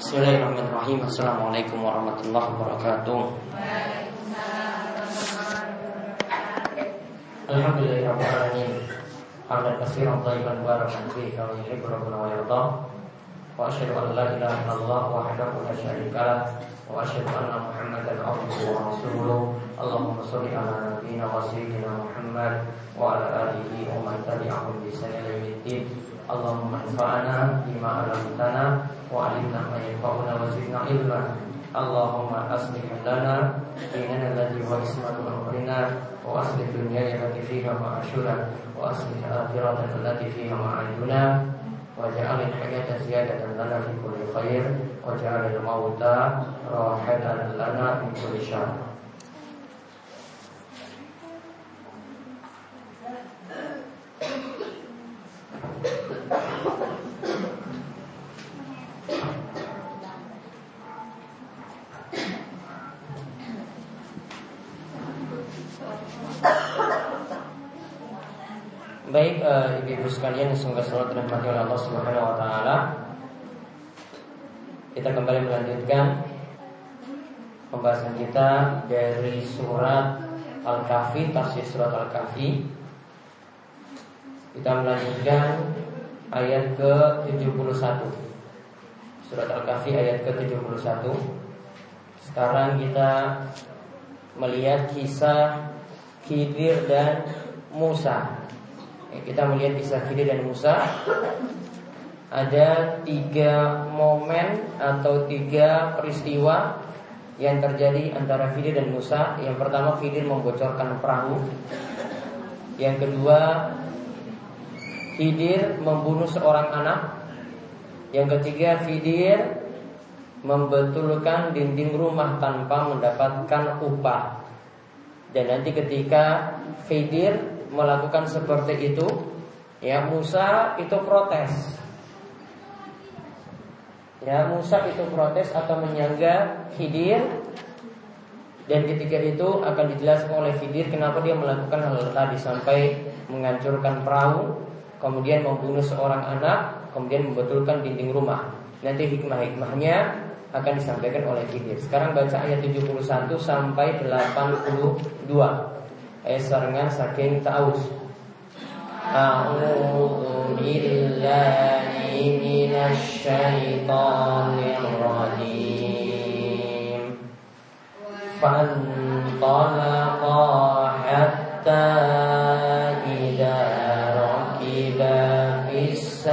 Bismillahirrahmanirrahim. Assalamualaikum warahmatullahi wabarakatuh. Alhamdulillahirrahmanirrahim Hamdan Allahumma anfa'na bima 'allamtana wa 'allimna ma yanfa'una wa zidna ilma. Allahumma aslih lana dinana alladhi huwa ismatu amrina wa aslih dunyana allati fiha ma'ashuna wa aslih akhiratana allati fiha ma'aduna wa ja'al al-hayata ziyadatan lana fi kulli khair wa ja'al al-mauta rahatan lana min kulli syarr. Uh, ibu-ibu sekalian semoga selalu dirahmati oleh Allah Subhanahu wa taala. Kita kembali melanjutkan pembahasan kita dari surat Al-Kahfi, tafsir surat Al-Kahfi. Kita melanjutkan ayat ke-71. Surat Al-Kahfi ayat ke-71. Sekarang kita melihat kisah Khidir dan Musa kita melihat kisah Khidir dan Musa ada tiga momen atau tiga peristiwa yang terjadi antara Khidir dan Musa. Yang pertama Khidir membocorkan perahu. Yang kedua Khidir membunuh seorang anak. Yang ketiga Khidir membetulkan dinding rumah tanpa mendapatkan upah. Dan nanti ketika Khidir melakukan seperti itu, ya Musa itu protes. Ya Musa itu protes atau menyangga Khidir dan ketika itu akan dijelaskan oleh Khidir kenapa dia melakukan hal tadi sampai menghancurkan perahu, kemudian membunuh seorang anak, kemudian membetulkan dinding rumah. Nanti hikmah-hikmahnya akan disampaikan oleh Khidir. Sekarang baca ayat 71 sampai 82 ayat sarengan saking taus. A'udzu billahi minasy rajim Fantalaqa hatta idza rakiba fis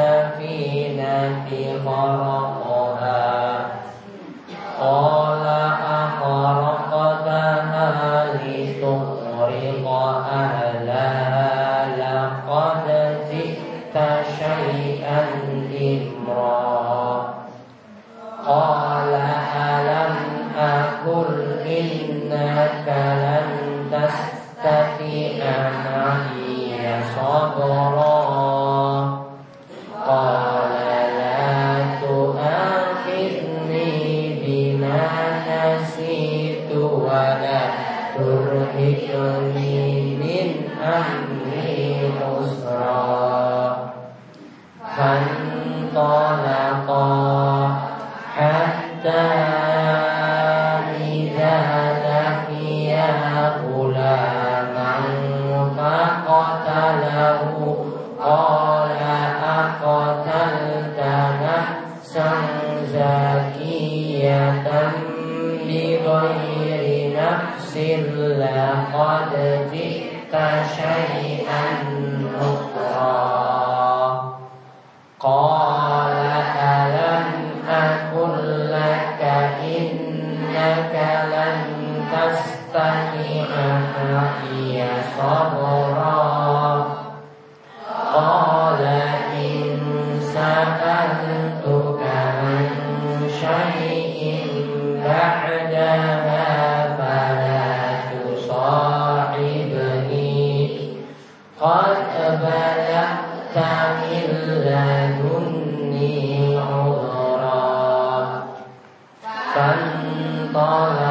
بلغت من لدني عذرا فانطلقا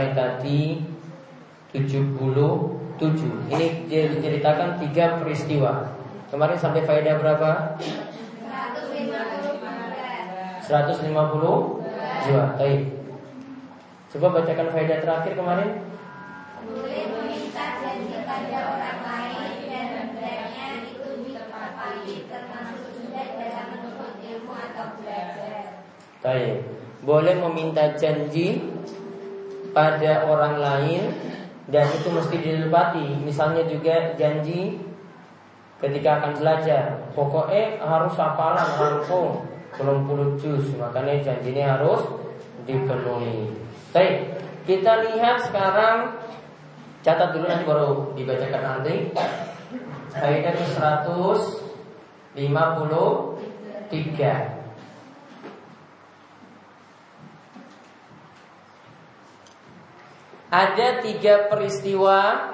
sampai tadi 77. Ini dia diceritakan tiga peristiwa. Kemarin sampai faedah berapa? 150 jiwa. Baik. Coba bacakan faedah terakhir kemarin. Boleh meminta janji pada orang lain dan hendaknya itu ditepati termasuk sudah dalam menuntut ilmu atau belajar. Baik. Boleh meminta janji pada orang lain dan itu mesti ditepati. Misalnya juga janji ketika akan belajar, pokoknya harus hafalan belum puluh juz, makanya janji ini harus dipenuhi. Baik, kita lihat sekarang catat dulu nanti baru dibacakan nanti. Ayat ke 153. Ada tiga peristiwa.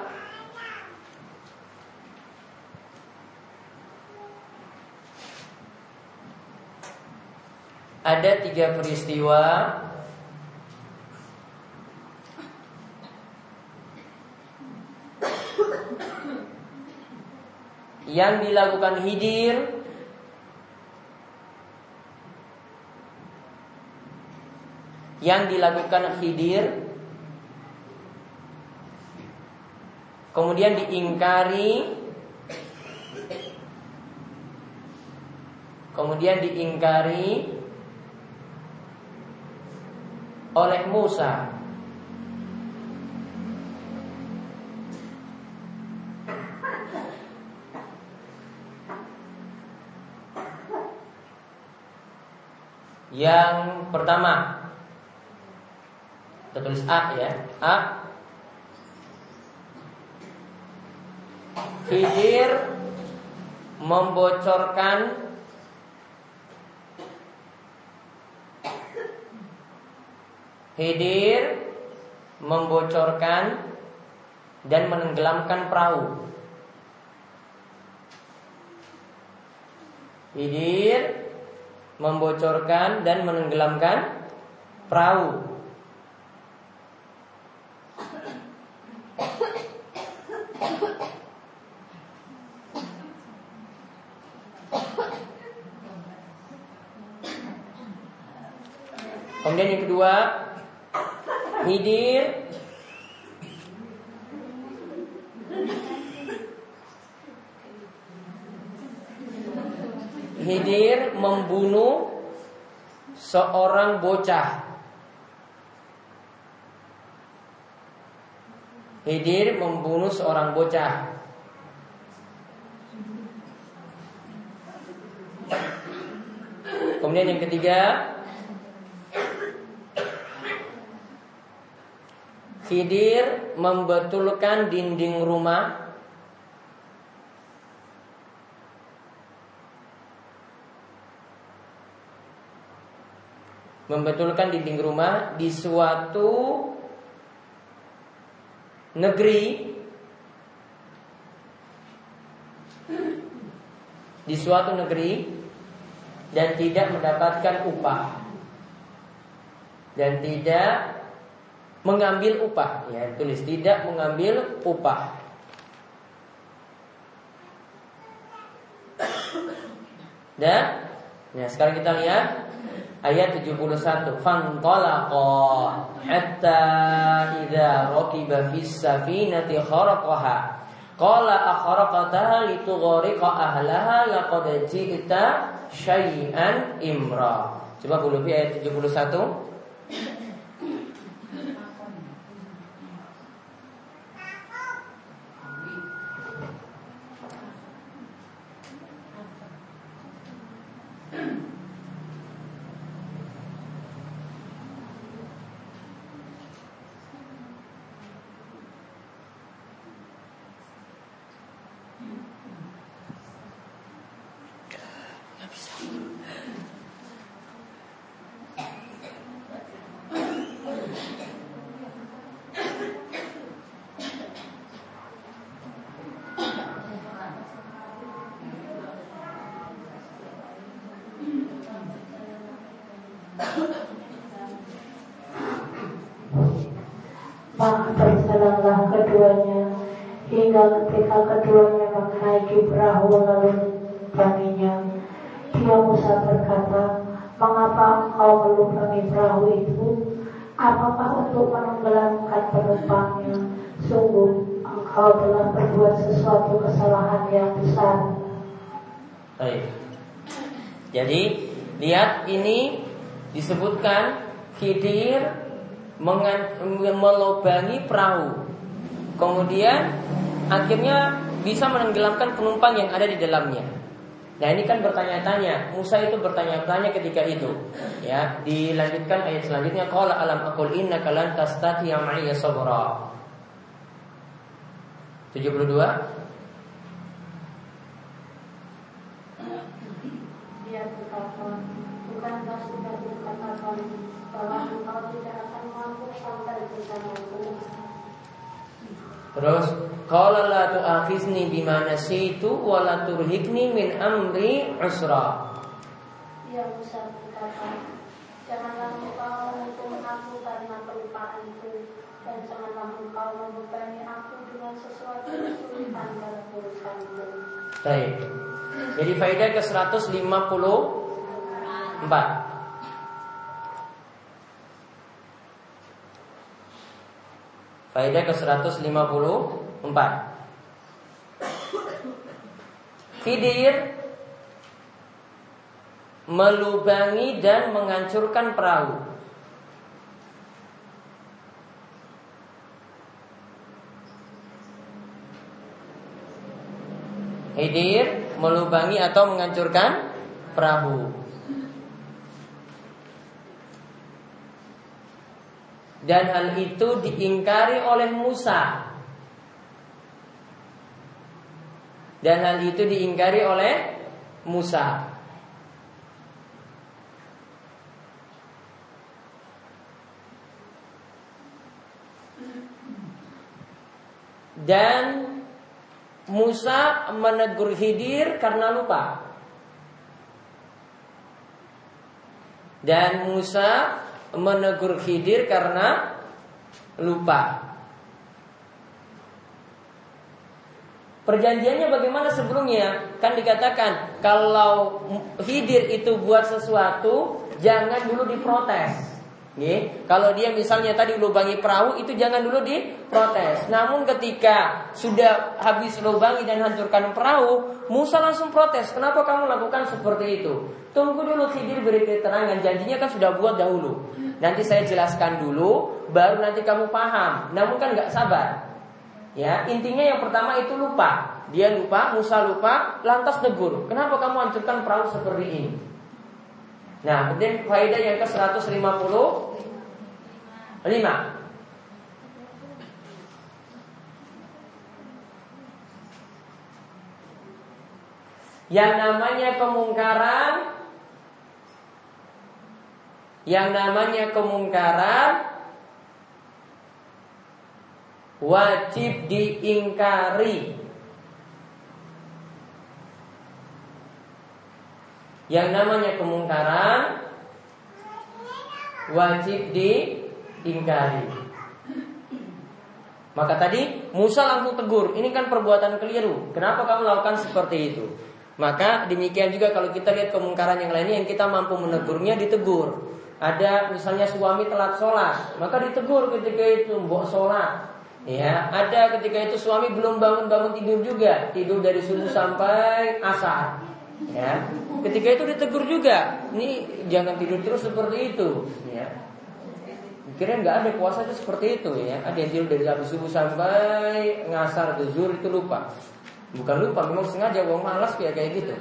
Ada tiga peristiwa. Yang dilakukan hidir. Yang dilakukan hidir kemudian diingkari. Kemudian diingkari oleh Musa. Yang pertama Kita tulis A ya. A Khidir membocorkan Khidir membocorkan dan menenggelamkan perahu. Khidir membocorkan dan menenggelamkan perahu. Kemudian yang kedua Hidir. Hidir membunuh seorang bocah. Hidir membunuh seorang bocah. Kemudian yang ketiga Khidir membetulkan dinding rumah. Membetulkan dinding rumah di suatu negeri. Di suatu negeri dan tidak mendapatkan upah. Dan tidak mengambil upah. Ya tulis tidak mengambil upah. Dan ya sekarang kita lihat ayat 71 fantalaqa hatta idza raqiba fis safinati kharaqaha. Qala akharaqataha litughriqa ahlaha laqad ji'ta syai'an imra. Coba bulu ayat 71 Maka berjalanlah keduanya hingga ketika keduanya menaiki perahu lalu banginya. Dia Musa berkata, Mengapa engkau melubangi perahu itu? Apakah untuk menenggelamkan penumpangnya? Sungguh engkau telah berbuat sesuatu kesalahan yang besar. Baik. Jadi lihat ini disebutkan Khidir melubangi perahu. Kemudian akhirnya bisa menenggelamkan penumpang yang ada di dalamnya. Nah ini kan bertanya-tanya. Musa itu bertanya-tanya ketika itu. Ya Dilanjutkan ayat selanjutnya. Qala alam inna kalan tastati yang ma'iyya sabra. 72 Dia berkata, bukankah sudah dikatakan bahwa engkau tidak akan mampu sampai bersamaku? Terus qala la tu'akhizni bima nasitu wa la turhikni min amri usra. Dia Musa berkata, janganlah engkau menghukum aku karena pelupaanku dan janganlah engkau membebani aku dengan sesuatu kesulitan dalam urusanku. Baik. Jadi faedah ke 154. Faedah ke 154. Khidir melubangi dan menghancurkan perahu. Khidir melubangi atau menghancurkan perahu. Dan hal itu diingkari oleh Musa. Dan hal itu diingkari oleh Musa. Dan Musa menegur Khidir karena lupa. Dan Musa menegur Khidir karena lupa. Perjanjiannya bagaimana sebelumnya? Kan dikatakan kalau Khidir itu buat sesuatu jangan dulu diprotes. Nih, kalau dia misalnya tadi lubangi perahu itu jangan dulu diprotes. Namun ketika sudah habis lubangi dan hancurkan perahu, Musa langsung protes. Kenapa kamu lakukan seperti itu? Tunggu dulu Khidir beri keterangan. Janjinya kan sudah buat dahulu. Nanti saya jelaskan dulu, baru nanti kamu paham. Namun kan nggak sabar. Ya, intinya yang pertama itu lupa. Dia lupa, Musa lupa, lantas negur. Kenapa kamu hancurkan perahu seperti ini? Nah, kemudian faedah yang ke-155 Yang namanya kemungkaran Yang namanya kemungkaran Wajib diingkari Yang namanya kemungkaran wajib diingkari. Maka tadi Musa langsung tegur, ini kan perbuatan keliru. Kenapa kamu lakukan seperti itu? Maka demikian juga kalau kita lihat kemungkaran yang lainnya yang kita mampu menegurnya ditegur. Ada misalnya suami telat sholat, maka ditegur ketika itu mbok sholat. Ya, ada ketika itu suami belum bangun-bangun tidur juga, tidur dari subuh sampai asar. Ya, ketika itu ditegur juga. Ini jangan tidur terus seperti itu. Ya. Kira nggak ada puasa itu seperti itu ya. Ada yang tidur dari habis subuh sampai ngasar zuhur itu lupa. Bukan lupa, memang sengaja wong malas kayak kayak gitu.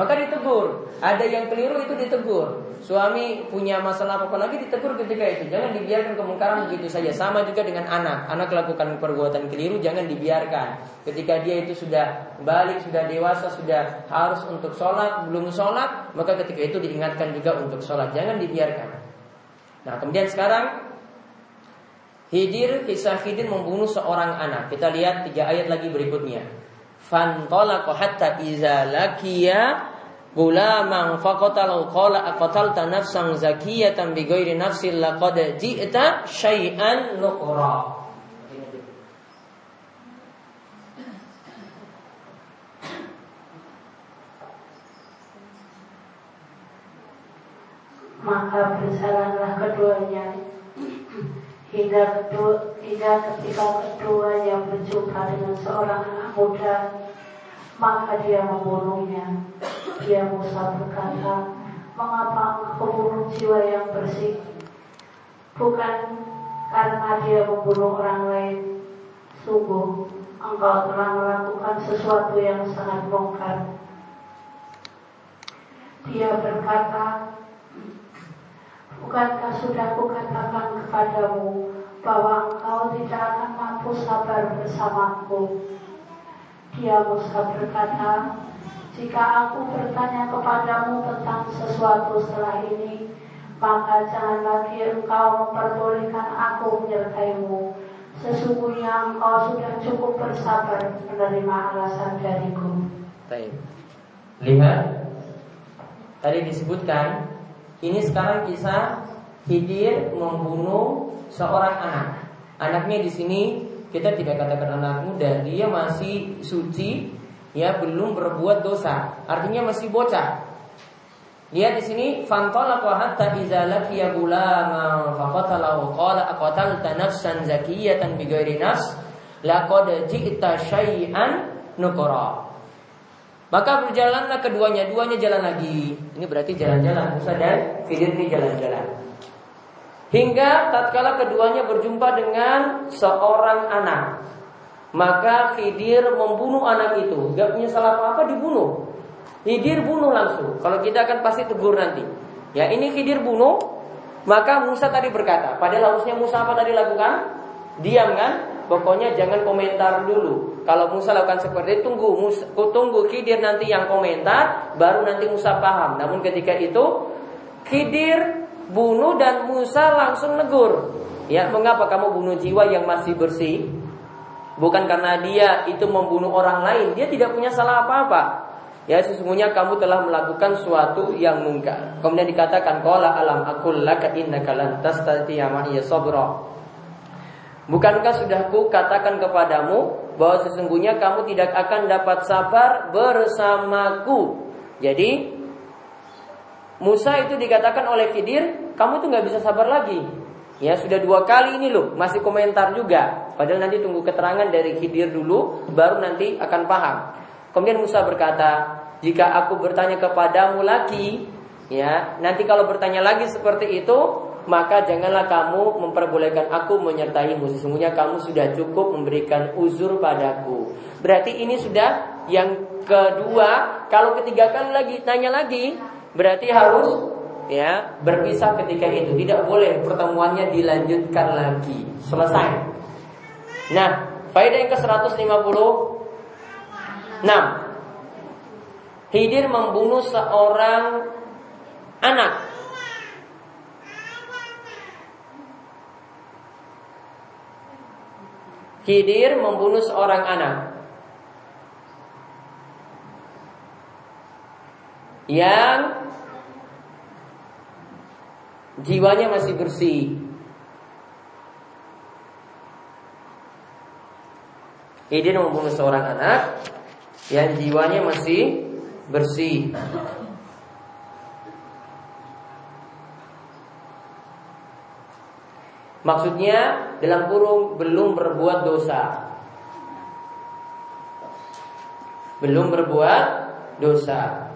Maka ditegur. Ada yang keliru itu ditegur. Suami punya masalah apa, lagi ditegur ketika itu. Jangan dibiarkan kemungkaran begitu saja. Sama juga dengan anak. Anak lakukan perbuatan keliru jangan dibiarkan. Ketika dia itu sudah balik, sudah dewasa, sudah harus untuk sholat, belum sholat, maka ketika itu diingatkan juga untuk sholat. Jangan dibiarkan. Nah kemudian sekarang Hidir, kisah Hidir membunuh seorang anak. Kita lihat tiga ayat lagi berikutnya. Fantolako hatta iza lakiya gulaman faqatalu qala aqatalta nafsan zakiyatan bighairi nafsin laqad ji'ta syai'an nuqra. Maka berjalanlah keduanya hingga kedua hingga ketika keduanya berjumpa dengan seorang anak muda maka dia membunuhnya. Dia Musa berkata mengapa membunuh jiwa yang bersih? Bukan karena dia membunuh orang lain. Sungguh engkau telah melakukan sesuatu yang sangat bongkar. Dia berkata Bukankah sudah kukatakan kepadamu bahwa engkau tidak akan mampu sabar bersamaku? Dia Musa berkata, jika aku bertanya kepadamu tentang sesuatu setelah ini, maka jangan lagi engkau memperbolehkan aku menyertaimu. Sesungguhnya engkau sudah cukup bersabar menerima alasan dariku. Baik. Lihat, tadi disebutkan ini sekarang kisah Khidir membunuh seorang anak. Anaknya di sini kita tidak katakan anak muda, dia masih suci, ya belum berbuat dosa. Artinya masih bocah. Lihat di sini fantalaqa hatta idza laqiya gulama faqatalahu qala aqatalta nafsan zakiyatan bighairi nafs laqad ji'ta syai'an nukra. Maka berjalanlah keduanya, duanya jalan lagi. Ini berarti jalan-jalan. Musa dan Khidir ini jalan-jalan. Hingga tatkala keduanya berjumpa dengan seorang anak. Maka Khidir membunuh anak itu. Gak punya salah apa-apa dibunuh. Khidir bunuh langsung. Kalau kita akan pasti tegur nanti. Ya ini Khidir bunuh. Maka Musa tadi berkata. Padahal harusnya Musa apa tadi lakukan? Diam kan? Pokoknya jangan komentar dulu. Kalau Musa lakukan seperti itu, tunggu Musa, tunggu Khidir nanti yang komentar, baru nanti Musa paham. Namun ketika itu Khidir bunuh dan Musa langsung negur. Ya, mengapa kamu bunuh jiwa yang masih bersih? Bukan karena dia itu membunuh orang lain, dia tidak punya salah apa-apa. Ya sesungguhnya kamu telah melakukan suatu yang mungkar. Kemudian dikatakan qala alam akul laka innaka lan tastati'a ma'iya sabra. Bukankah sudah ku katakan kepadamu bahwa sesungguhnya kamu tidak akan dapat sabar bersamaku. Jadi Musa itu dikatakan oleh Khidir, kamu tuh nggak bisa sabar lagi. Ya sudah dua kali ini loh, masih komentar juga. Padahal nanti tunggu keterangan dari Khidir dulu, baru nanti akan paham. Kemudian Musa berkata, jika aku bertanya kepadamu lagi, ya nanti kalau bertanya lagi seperti itu, maka janganlah kamu memperbolehkan aku menyertaimu. Sesungguhnya kamu sudah cukup memberikan uzur padaku. Berarti ini sudah yang kedua. Kalau ketiga kali lagi tanya lagi, berarti harus ya berpisah ketika itu. Tidak boleh pertemuannya dilanjutkan lagi. Selesai. Nah, faedah yang ke-150 6. Hidir membunuh seorang anak Khidir membunuh seorang anak yang jiwanya masih bersih. Khidir membunuh seorang anak yang jiwanya masih bersih. Maksudnya dalam kurung belum berbuat dosa. Belum berbuat dosa.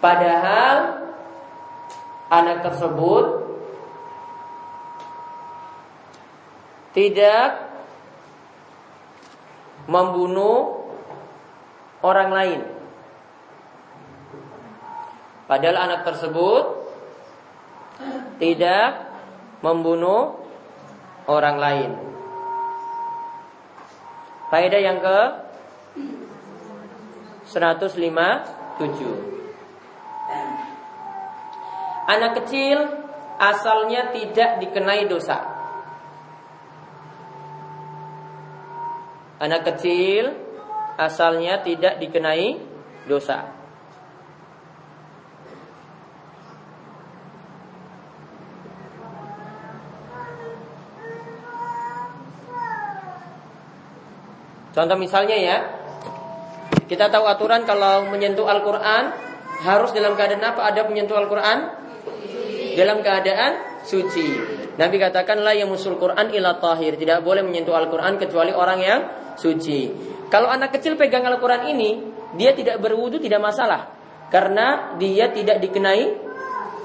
Padahal anak tersebut tidak membunuh orang lain. Padahal anak tersebut tidak membunuh orang lain. Faedah yang ke 157. Anak kecil asalnya tidak dikenai dosa. anak kecil asalnya tidak dikenai dosa. Contoh misalnya ya, kita tahu aturan kalau menyentuh Al-Quran harus dalam keadaan apa? Ada menyentuh Al-Quran dalam keadaan suci. Nabi katakan la yang musul Quran ila tahir. Tidak boleh menyentuh Al-Quran kecuali orang yang suci. Kalau anak kecil pegang Al-Quran ini, dia tidak berwudu tidak masalah. Karena dia tidak dikenai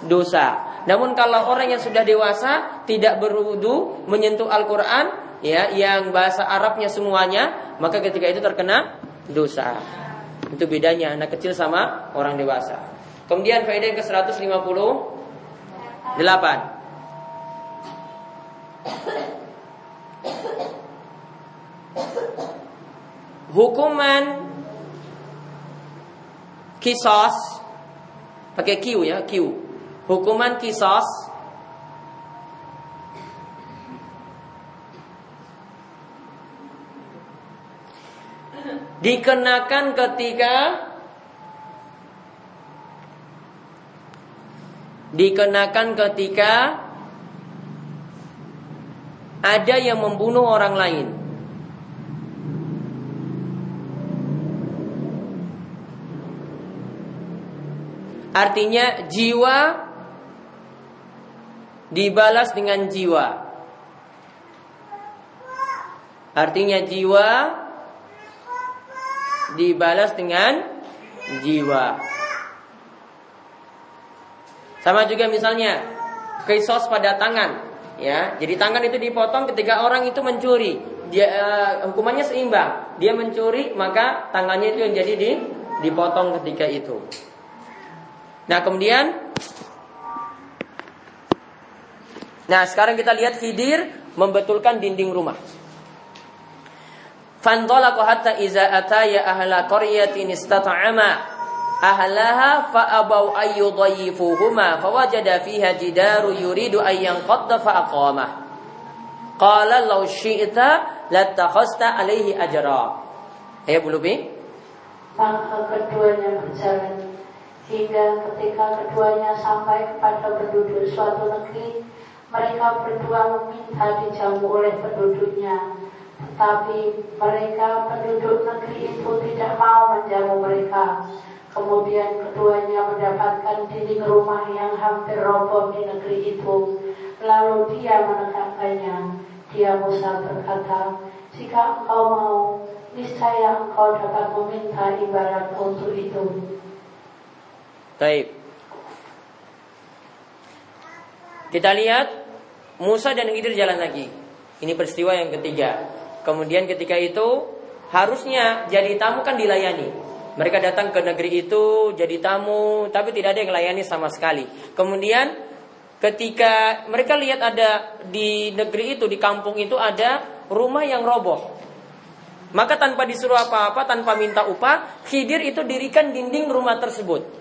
dosa. Namun kalau orang yang sudah dewasa tidak berwudu menyentuh Al-Quran, ya yang bahasa Arabnya semuanya, maka ketika itu terkena dosa. Itu bedanya anak kecil sama orang dewasa. Kemudian faedah yang ke-158. Hukuman kisos pakai Q ya, Q. Hukuman kisos dikenakan ketika dikenakan ketika ada yang membunuh orang lain. Artinya jiwa dibalas dengan jiwa. Artinya jiwa dibalas dengan jiwa. Sama juga misalnya kisos pada tangan, ya. Jadi tangan itu dipotong ketika orang itu mencuri. Dia uh, hukumannya seimbang. Dia mencuri maka tangannya itu yang jadi di dipotong ketika itu. Nah, kemudian Nah, sekarang kita lihat Khidir membetulkan dinding rumah. Fantolaku hatta iza ataya ahla qaryatin istata'ama ahlaha fa abaw ayyudayyifuhuma fawajada fiha jidaru yuridu ayyan qadda fa aqama qala law syi'ta latakhasta alaihi ajra. Ya bulubi maka keduanya berjalan hingga ketika keduanya sampai kepada penduduk suatu negeri mereka berdua meminta dijamu oleh penduduknya tapi mereka penduduk negeri itu tidak mau menjamu mereka. Kemudian keduanya mendapatkan dinding rumah yang hampir roboh di negeri itu. Lalu dia menegakkannya. Dia Musa berkata, jika engkau mau, niscaya engkau dapat meminta ibarat untuk itu. Baik. Kita lihat Musa dan Khidir jalan lagi. Ini peristiwa yang ketiga. Kemudian ketika itu harusnya jadi tamu kan dilayani. Mereka datang ke negeri itu jadi tamu, tapi tidak ada yang layani sama sekali. Kemudian ketika mereka lihat ada di negeri itu, di kampung itu ada rumah yang roboh. Maka tanpa disuruh apa-apa, tanpa minta upah, Khidir itu dirikan dinding rumah tersebut.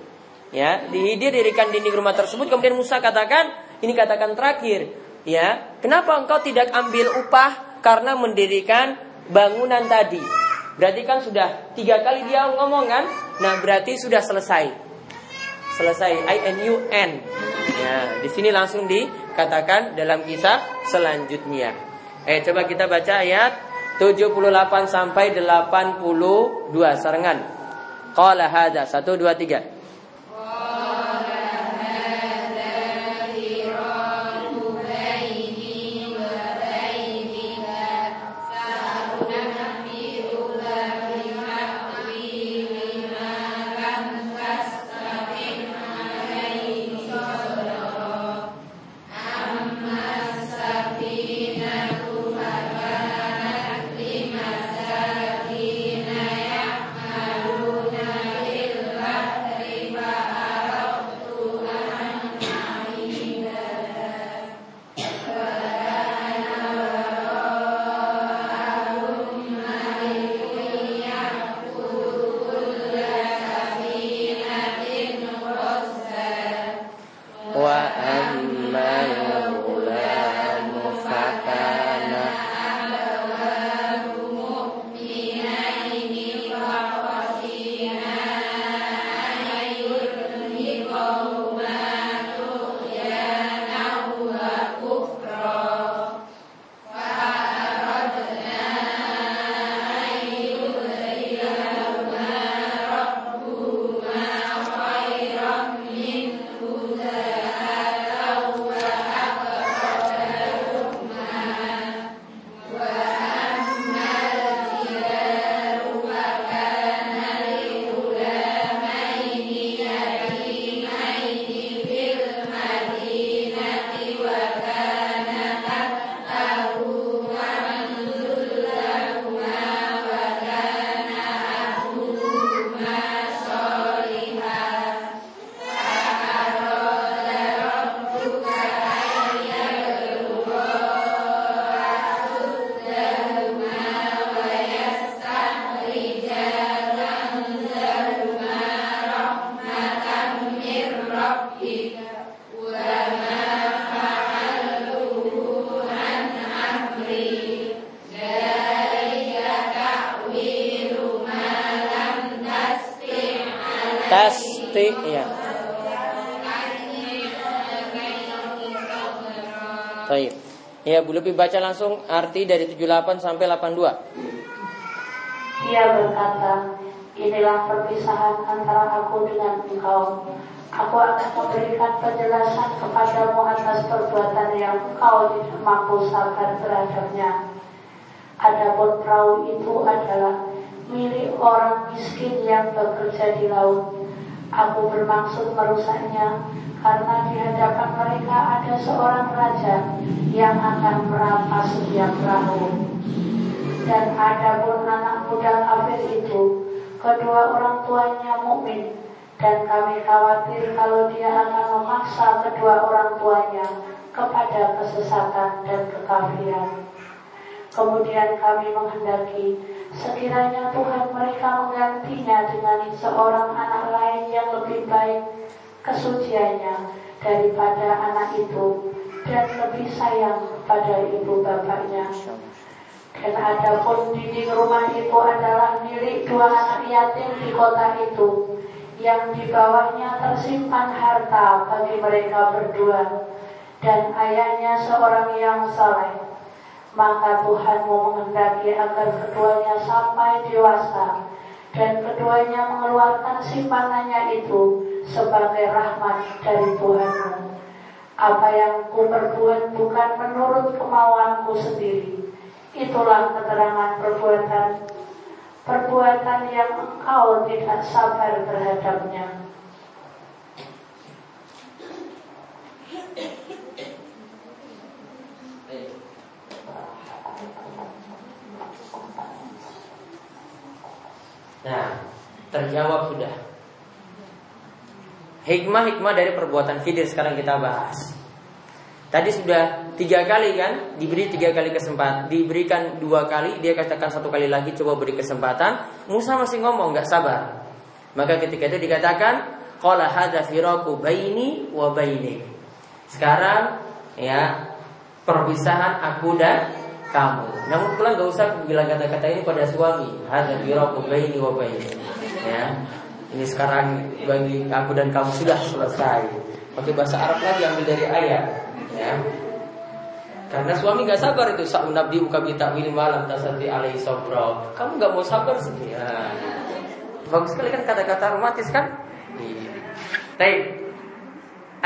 Ya, di Khidir dirikan dinding rumah tersebut. Kemudian Musa katakan, ini katakan terakhir, ya, kenapa engkau tidak ambil upah karena mendirikan bangunan tadi. Berarti kan sudah tiga kali dia ngomong kan? Nah berarti sudah selesai. Selesai I N U N. Ya, di sini langsung dikatakan dalam kisah selanjutnya. Eh coba kita baca ayat 78 sampai 82 sarangan. Qala hadza 1 2 3. Lupi baca langsung arti dari 78 sampai 82. Ia berkata, inilah perpisahan antara aku dengan engkau. Aku akan memberikan penjelasan kepadamu atas perbuatan yang engkau tidak mampu sabar terhadapnya. Adapun perahu itu adalah milik orang miskin yang bekerja di laut. Aku bermaksud merusaknya karena di hadapan mereka ada seorang raja yang akan merampas setiap perahu. Dan ada pun anak muda kafir itu, kedua orang tuanya mukmin dan kami khawatir kalau dia akan memaksa kedua orang tuanya kepada kesesatan dan kekafiran. Kemudian kami menghendaki sekiranya Tuhan mereka menggantinya dengan seorang anak lain yang lebih baik kesuciannya daripada anak itu dan lebih sayang pada ibu bapaknya. Dan ada pun dinding rumah itu adalah milik dua anak yatim di kota itu yang di bawahnya tersimpan harta bagi mereka berdua dan ayahnya seorang yang saleh maka Tuhanmu menghendaki agar keduanya sampai dewasa dan keduanya mengeluarkan simpanannya itu sebagai rahmat dari Tuhanmu. Apa yang ku perbuat bukan menurut kemauanku sendiri. Itulah keterangan perbuatan perbuatan yang engkau tidak sabar terhadapnya. Nah, terjawab sudah. Hikmah-hikmah dari perbuatan Khidir sekarang kita bahas. Tadi sudah tiga kali kan diberi tiga kali kesempatan, diberikan dua kali, dia katakan satu kali lagi coba beri kesempatan. Musa masih ngomong nggak sabar. Maka ketika itu dikatakan, qala hadza firaku baini wa bainik. Sekarang ya perpisahan aku dan kamu. Namun pulang gak usah bilang kata-kata ini pada suami. Hadza firaku baini wa. Ya. Ini sekarang bagi aku dan kamu sudah selesai. Pakai bahasa Arab lagi ambil dari ayat. Ya. Karena suami gak sabar itu Sa'unabdi ukabi ta'wil malam tasati alaihi sabra Kamu gak mau sabar sih ya. Bagus sekali kan kata-kata romantis kan Baik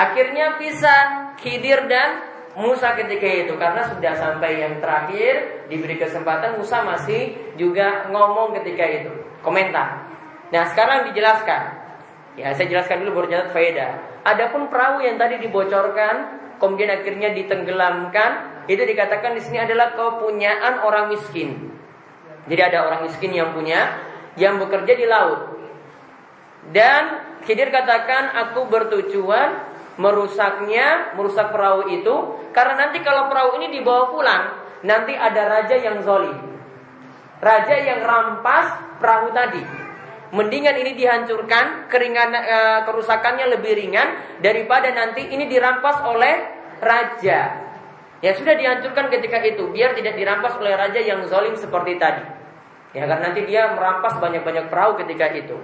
Akhirnya pisah Khidir dan Musa ketika itu karena sudah sampai yang terakhir diberi kesempatan Musa masih juga ngomong ketika itu komentar. Nah sekarang dijelaskan. Ya saya jelaskan dulu baru catat faedah. Adapun perahu yang tadi dibocorkan kemudian akhirnya ditenggelamkan itu dikatakan di sini adalah kepunyaan orang miskin. Jadi ada orang miskin yang punya yang bekerja di laut. Dan Khidir katakan aku bertujuan merusaknya, merusak perahu itu karena nanti kalau perahu ini dibawa pulang, nanti ada raja yang zolim. Raja yang rampas perahu tadi. Mendingan ini dihancurkan, keringan e, kerusakannya lebih ringan daripada nanti ini dirampas oleh raja. Ya sudah dihancurkan ketika itu, biar tidak dirampas oleh raja yang zolim seperti tadi. Ya karena nanti dia merampas banyak-banyak perahu ketika itu.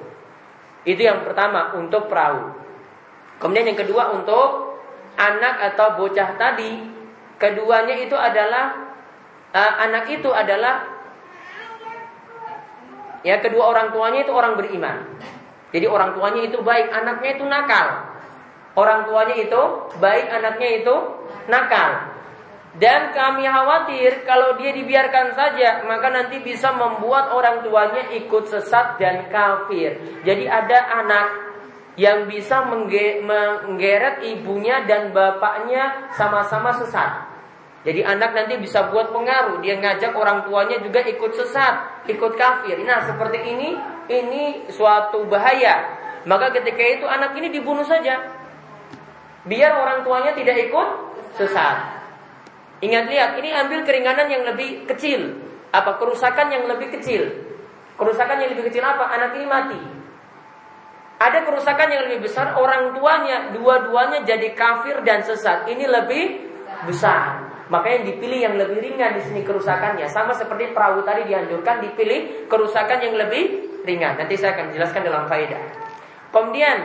Itu yang pertama untuk perahu. Kemudian yang kedua untuk anak atau bocah tadi, keduanya itu adalah uh, anak itu adalah ya kedua orang tuanya itu orang beriman. Jadi orang tuanya itu baik, anaknya itu nakal. Orang tuanya itu baik, anaknya itu nakal. Dan kami khawatir kalau dia dibiarkan saja, maka nanti bisa membuat orang tuanya ikut sesat dan kafir. Jadi ada anak yang bisa menggeret ibunya dan bapaknya sama-sama sesat. Jadi anak nanti bisa buat pengaruh, dia ngajak orang tuanya juga ikut sesat, ikut kafir. Nah, seperti ini ini suatu bahaya. Maka ketika itu anak ini dibunuh saja. Biar orang tuanya tidak ikut sesat. Ingat lihat, ini ambil keringanan yang lebih kecil. Apa kerusakan yang lebih kecil? Kerusakan yang lebih kecil apa? Anak ini mati. Ada kerusakan yang lebih besar, orang tuanya dua-duanya jadi kafir dan sesat. Ini lebih besar. Makanya dipilih yang lebih ringan di sini kerusakannya. Sama seperti perahu tadi dihancurkan, dipilih kerusakan yang lebih ringan. Nanti saya akan jelaskan dalam faedah. Kemudian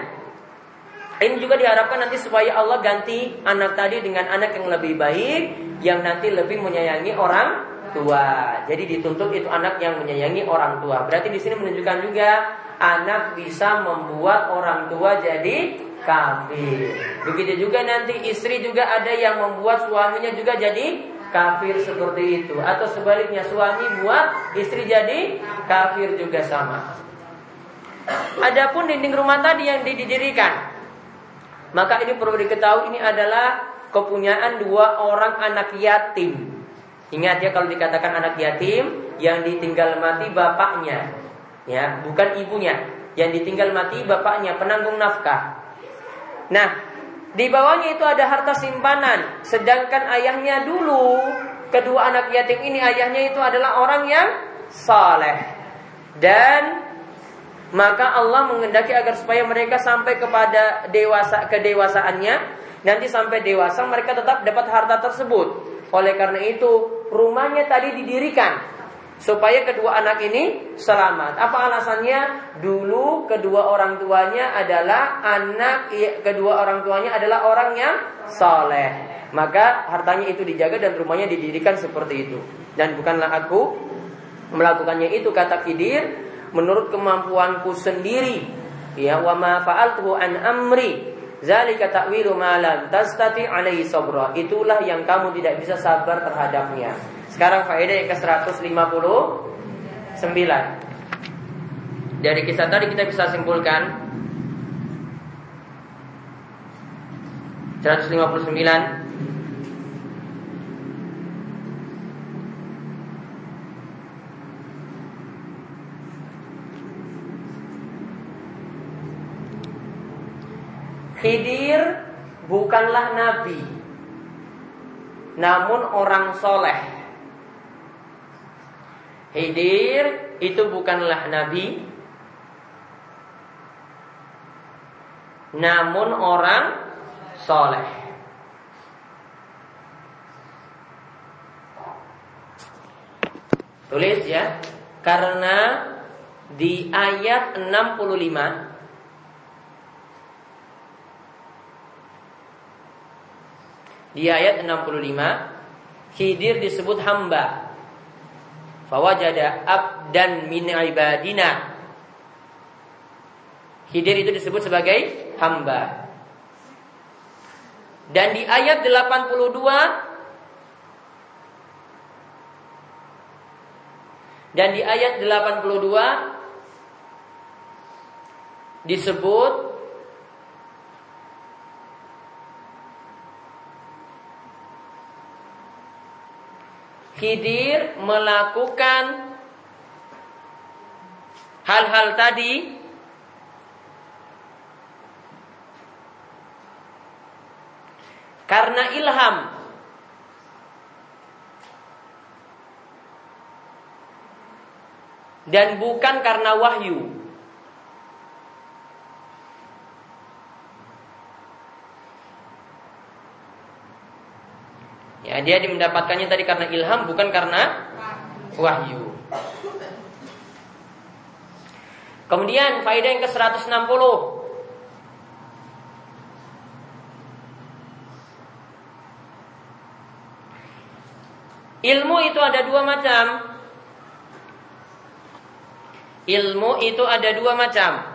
ini juga diharapkan nanti supaya Allah ganti anak tadi dengan anak yang lebih baik yang nanti lebih menyayangi orang tua. Jadi dituntut itu anak yang menyayangi orang tua. Berarti di sini menunjukkan juga anak bisa membuat orang tua jadi kafir. Begitu juga nanti istri juga ada yang membuat suaminya juga jadi kafir seperti itu atau sebaliknya suami buat istri jadi kafir juga sama. Adapun dinding rumah tadi yang didirikan maka ini perlu diketahui ini adalah kepunyaan dua orang anak yatim. Ingat ya kalau dikatakan anak yatim yang ditinggal mati bapaknya, ya bukan ibunya. Yang ditinggal mati bapaknya penanggung nafkah. Nah, di bawahnya itu ada harta simpanan, sedangkan ayahnya dulu kedua anak yatim ini ayahnya itu adalah orang yang saleh dan maka Allah mengendaki agar supaya mereka sampai kepada dewasa kedewasaannya nanti sampai dewasa mereka tetap dapat harta tersebut. Oleh karena itu rumahnya tadi didirikan supaya kedua anak ini selamat. Apa alasannya? Dulu kedua orang tuanya adalah anak kedua orang tuanya adalah orang yang soleh. Maka hartanya itu dijaga dan rumahnya didirikan seperti itu. Dan bukanlah aku melakukannya itu kata Khidir. Menurut kemampuanku sendiri ya wa ma fa'altuhu an amri zalika ta'wilu ma lam tastati alaihi sabra. Itulah yang kamu tidak bisa sabar terhadapnya. Sekarang faedah yang ke-159 dari kisah tadi kita bisa simpulkan. 159 Khidir bukanlah nabi, namun orang soleh. Khidir itu bukanlah nabi, namun orang soleh. Tulis ya, karena di ayat 65 Di ayat 65 Khidir disebut hamba. Fawajada abdan min ibadina. Khidir itu disebut sebagai hamba. Dan di ayat 82 Dan di ayat 82 disebut Khidir melakukan hal-hal tadi karena ilham dan bukan karena wahyu. Ya, dia mendapatkannya tadi karena ilham bukan karena wahyu. Kemudian faedah yang ke-160 Ilmu itu ada dua macam. Ilmu itu ada dua macam.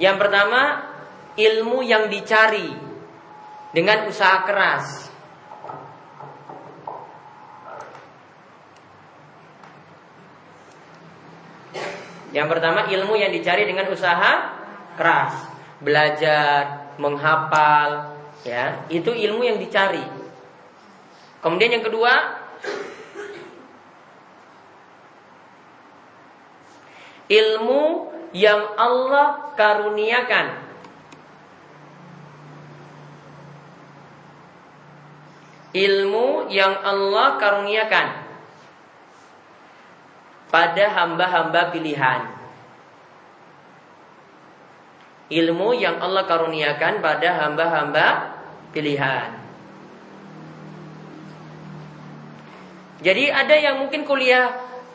Yang pertama, ilmu yang dicari dengan usaha keras. Yang pertama, ilmu yang dicari dengan usaha keras, belajar, menghafal, ya, itu ilmu yang dicari. Kemudian yang kedua, ilmu yang Allah karuniakan. Ilmu yang Allah karuniakan pada hamba-hamba pilihan. Ilmu yang Allah karuniakan pada hamba-hamba pilihan. Jadi ada yang mungkin kuliah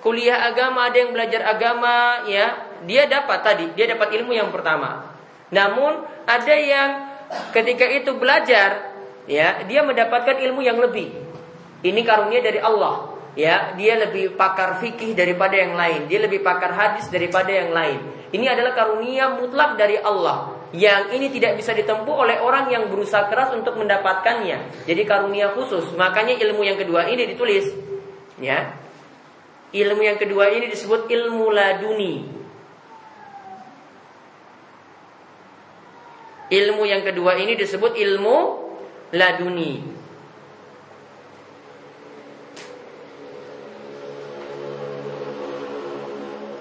kuliah agama, ada yang belajar agama, ya, dia dapat tadi, dia dapat ilmu yang pertama. Namun ada yang ketika itu belajar, ya, dia mendapatkan ilmu yang lebih. Ini karunia dari Allah. Ya, dia lebih pakar fikih daripada yang lain. Dia lebih pakar hadis daripada yang lain. Ini adalah karunia mutlak dari Allah yang ini tidak bisa ditempuh oleh orang yang berusaha keras untuk mendapatkannya. Jadi karunia khusus. Makanya ilmu yang kedua ini ditulis. Ya. Ilmu yang kedua ini disebut ilmu laduni. Ilmu yang kedua ini disebut ilmu laduni.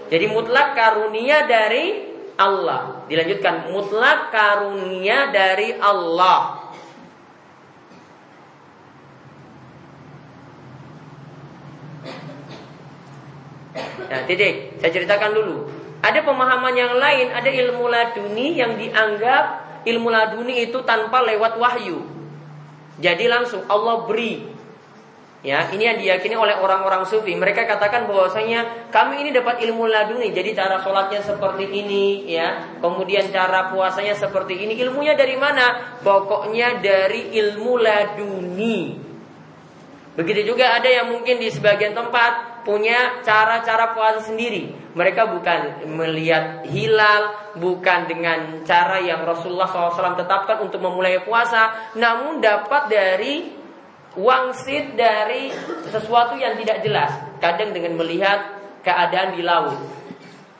Jadi mutlak karunia dari Allah. Dilanjutkan mutlak karunia dari Allah. Nah, titik. Saya ceritakan dulu. Ada pemahaman yang lain, ada ilmu laduni yang dianggap ilmu laduni itu tanpa lewat wahyu. Jadi langsung Allah beri Ya, ini yang diyakini oleh orang-orang sufi. Mereka katakan bahwasanya kami ini dapat ilmu laduni. Jadi cara sholatnya seperti ini, ya. Kemudian cara puasanya seperti ini. Ilmunya dari mana? Pokoknya dari ilmu laduni. Begitu juga ada yang mungkin di sebagian tempat punya cara-cara puasa sendiri. Mereka bukan melihat hilal, bukan dengan cara yang Rasulullah SAW tetapkan untuk memulai puasa, namun dapat dari wangsit dari sesuatu yang tidak jelas. Kadang dengan melihat keadaan di laut.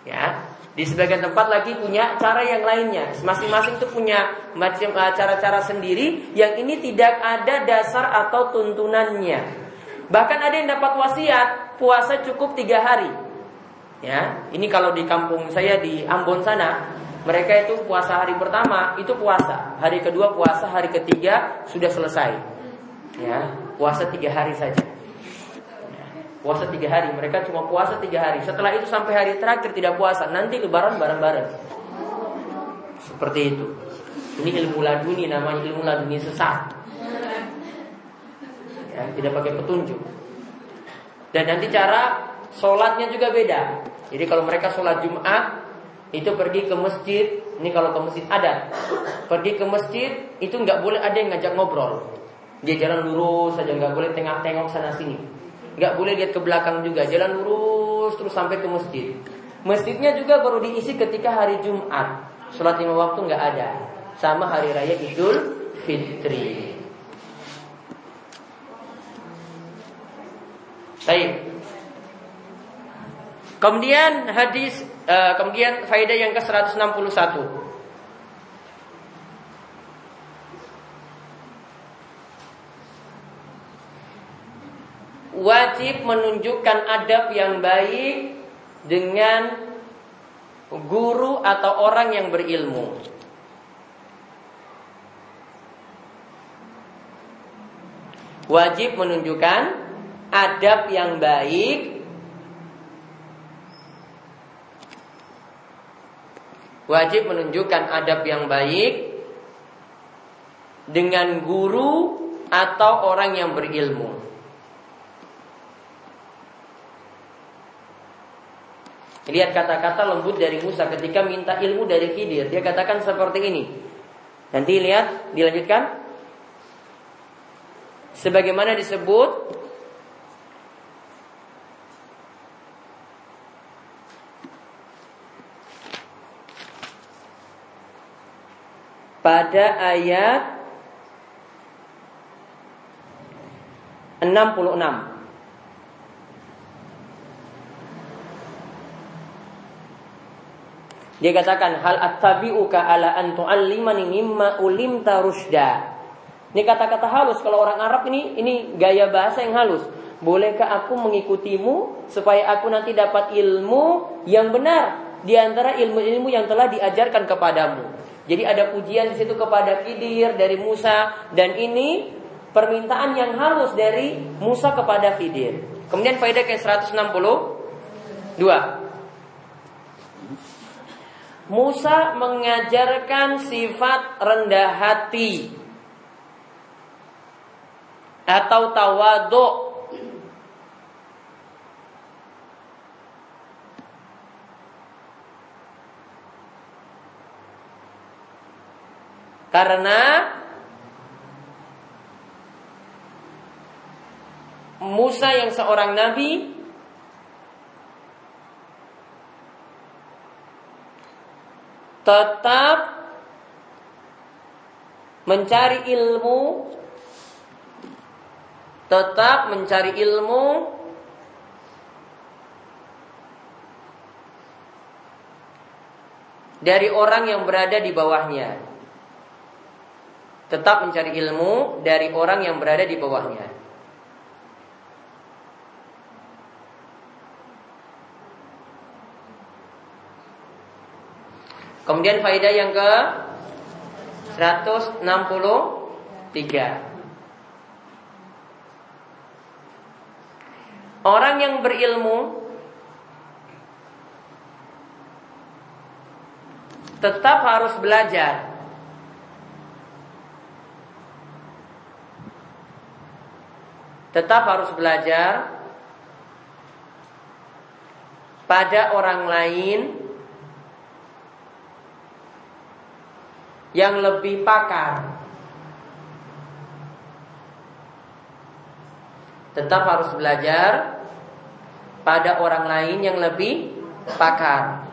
Ya, di sebagian tempat lagi punya cara yang lainnya. Masing-masing itu punya macam eh, cara-cara sendiri yang ini tidak ada dasar atau tuntunannya. Bahkan ada yang dapat wasiat puasa cukup tiga hari. Ya, ini kalau di kampung saya di Ambon sana, mereka itu puasa hari pertama itu puasa, hari kedua puasa, hari ketiga sudah selesai ya puasa tiga hari saja puasa tiga hari. Mereka cuma puasa tiga hari. Setelah itu sampai hari terakhir tidak puasa. Nanti lebaran bareng-bareng. Seperti itu. Ini ilmu laduni namanya ilmu laduni sesat. Ya, tidak pakai petunjuk. Dan nanti cara sholatnya juga beda. Jadi kalau mereka sholat Jumat itu pergi ke masjid. Ini kalau ke masjid adat pergi ke masjid itu nggak boleh ada yang ngajak ngobrol. Dia jalan lurus saja nggak boleh tengok-tengok sana sini. Nggak boleh lihat ke belakang juga. Jalan lurus terus sampai ke masjid. Masjidnya juga baru diisi ketika hari Jumat. Sholat lima waktu nggak ada. Sama hari raya Idul Fitri. Baik. Kemudian hadis uh, kemudian faedah yang ke-161. Wajib menunjukkan adab yang baik dengan guru atau orang yang berilmu. Wajib menunjukkan adab yang baik Wajib menunjukkan adab yang baik dengan guru atau orang yang berilmu. Lihat kata-kata lembut dari Musa ketika minta ilmu dari Khidir. Dia katakan seperti ini. Nanti lihat, dilanjutkan. Sebagaimana disebut pada ayat 66 Dia katakan hal attabi'uka ala an tu'allimani mimma ulimta rusda. Ini kata-kata halus kalau orang Arab ini ini gaya bahasa yang halus. Bolehkah aku mengikutimu supaya aku nanti dapat ilmu yang benar di antara ilmu-ilmu yang telah diajarkan kepadamu. Jadi ada pujian di situ kepada Khidir dari Musa dan ini permintaan yang halus dari Musa kepada Khidir. Kemudian faedah ke 162. Musa mengajarkan sifat rendah hati atau tawadhu. Karena Musa yang seorang nabi tetap mencari ilmu tetap mencari ilmu dari orang yang berada di bawahnya. Tetap mencari ilmu dari orang yang berada di bawahnya. Kemudian faedah yang ke 163. Orang yang berilmu tetap harus belajar. Tetap harus belajar pada orang lain yang lebih pakar. Tetap harus belajar pada orang lain yang lebih pakar.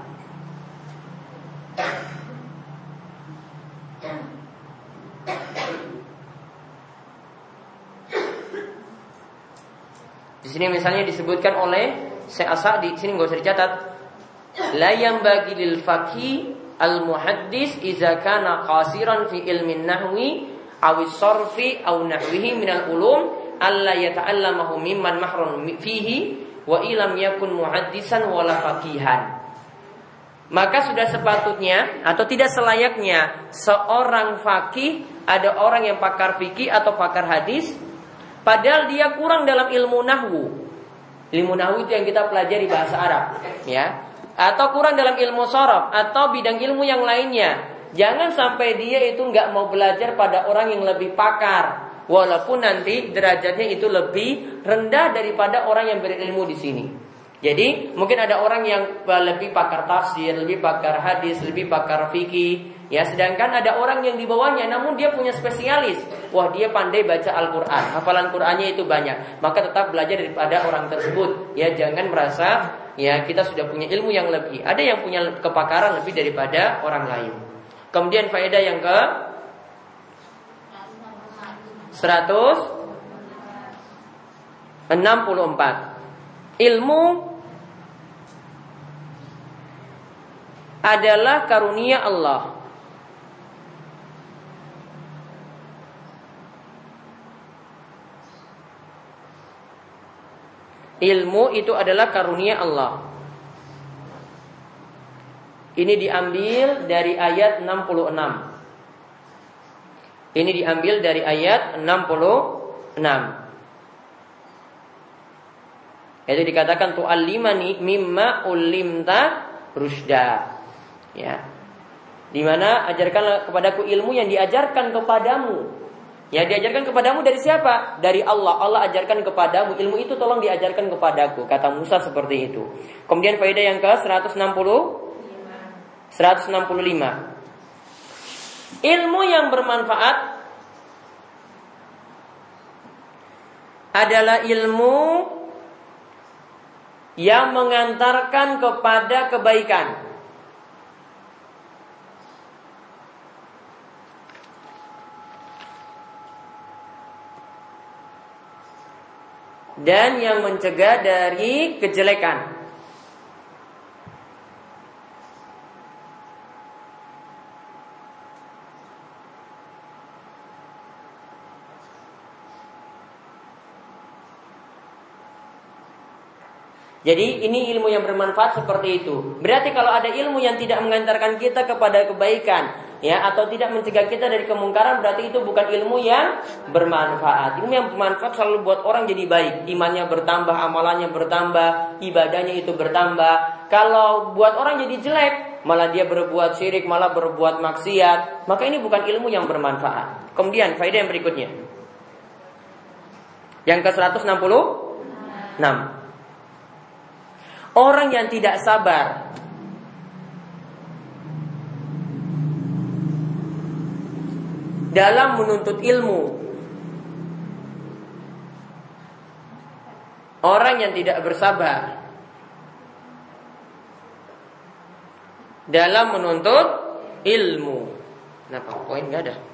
Di sini misalnya disebutkan oleh Syekh Asa di sini nggak usah dicatat. La yang bagi lil faqih al muhaddis idza kana qasiran fi ilmin nahwi aw sarfi aw nahwihi min al ulum alla yata'allamahu mimman mahrum fihi wa ilam yakun muhaddisan wala faqihan. Maka sudah sepatutnya atau tidak selayaknya seorang fakih ada orang yang pakar fikih atau pakar hadis padahal dia kurang dalam ilmu nahwu. Ilmu nahwu itu yang kita pelajari bahasa Arab, ya atau kurang dalam ilmu sorof atau bidang ilmu yang lainnya. Jangan sampai dia itu nggak mau belajar pada orang yang lebih pakar, walaupun nanti derajatnya itu lebih rendah daripada orang yang berilmu di sini. Jadi mungkin ada orang yang lebih pakar tafsir, lebih pakar hadis, lebih pakar fikih, ya. Sedangkan ada orang yang di bawahnya, namun dia punya spesialis. Wah dia pandai baca Al-Quran, hafalan Qurannya itu banyak. Maka tetap belajar daripada orang tersebut. Ya jangan merasa ya kita sudah punya ilmu yang lebih. Ada yang punya kepakaran lebih daripada orang lain. Kemudian faedah yang ke 164 Ilmu adalah karunia Allah. Ilmu itu adalah karunia Allah. Ini diambil dari ayat 66. Ini diambil dari ayat 66. Itu dikatakan tu'allimani mimma ulimta rusda. Ya. Di mana ajarkanlah kepadaku ilmu yang diajarkan kepadamu Ya diajarkan kepadamu dari siapa? Dari Allah. Allah ajarkan kepadamu. Ilmu itu tolong diajarkan kepadaku. Kata Musa seperti itu. Kemudian faedah yang ke 160 165. Ilmu yang bermanfaat adalah ilmu yang mengantarkan kepada kebaikan. Dan yang mencegah dari kejelekan. Jadi ini ilmu yang bermanfaat seperti itu. Berarti kalau ada ilmu yang tidak mengantarkan kita kepada kebaikan, ya atau tidak mencegah kita dari kemungkaran, berarti itu bukan ilmu yang bermanfaat. Ilmu yang bermanfaat selalu buat orang jadi baik, imannya bertambah, amalannya bertambah, ibadahnya itu bertambah. Kalau buat orang jadi jelek, malah dia berbuat syirik, malah berbuat maksiat, maka ini bukan ilmu yang bermanfaat. Kemudian faedah yang berikutnya. Yang ke 166. Orang yang tidak sabar dalam menuntut ilmu. Orang yang tidak bersabar dalam menuntut ilmu. Kenapa poin nggak ada?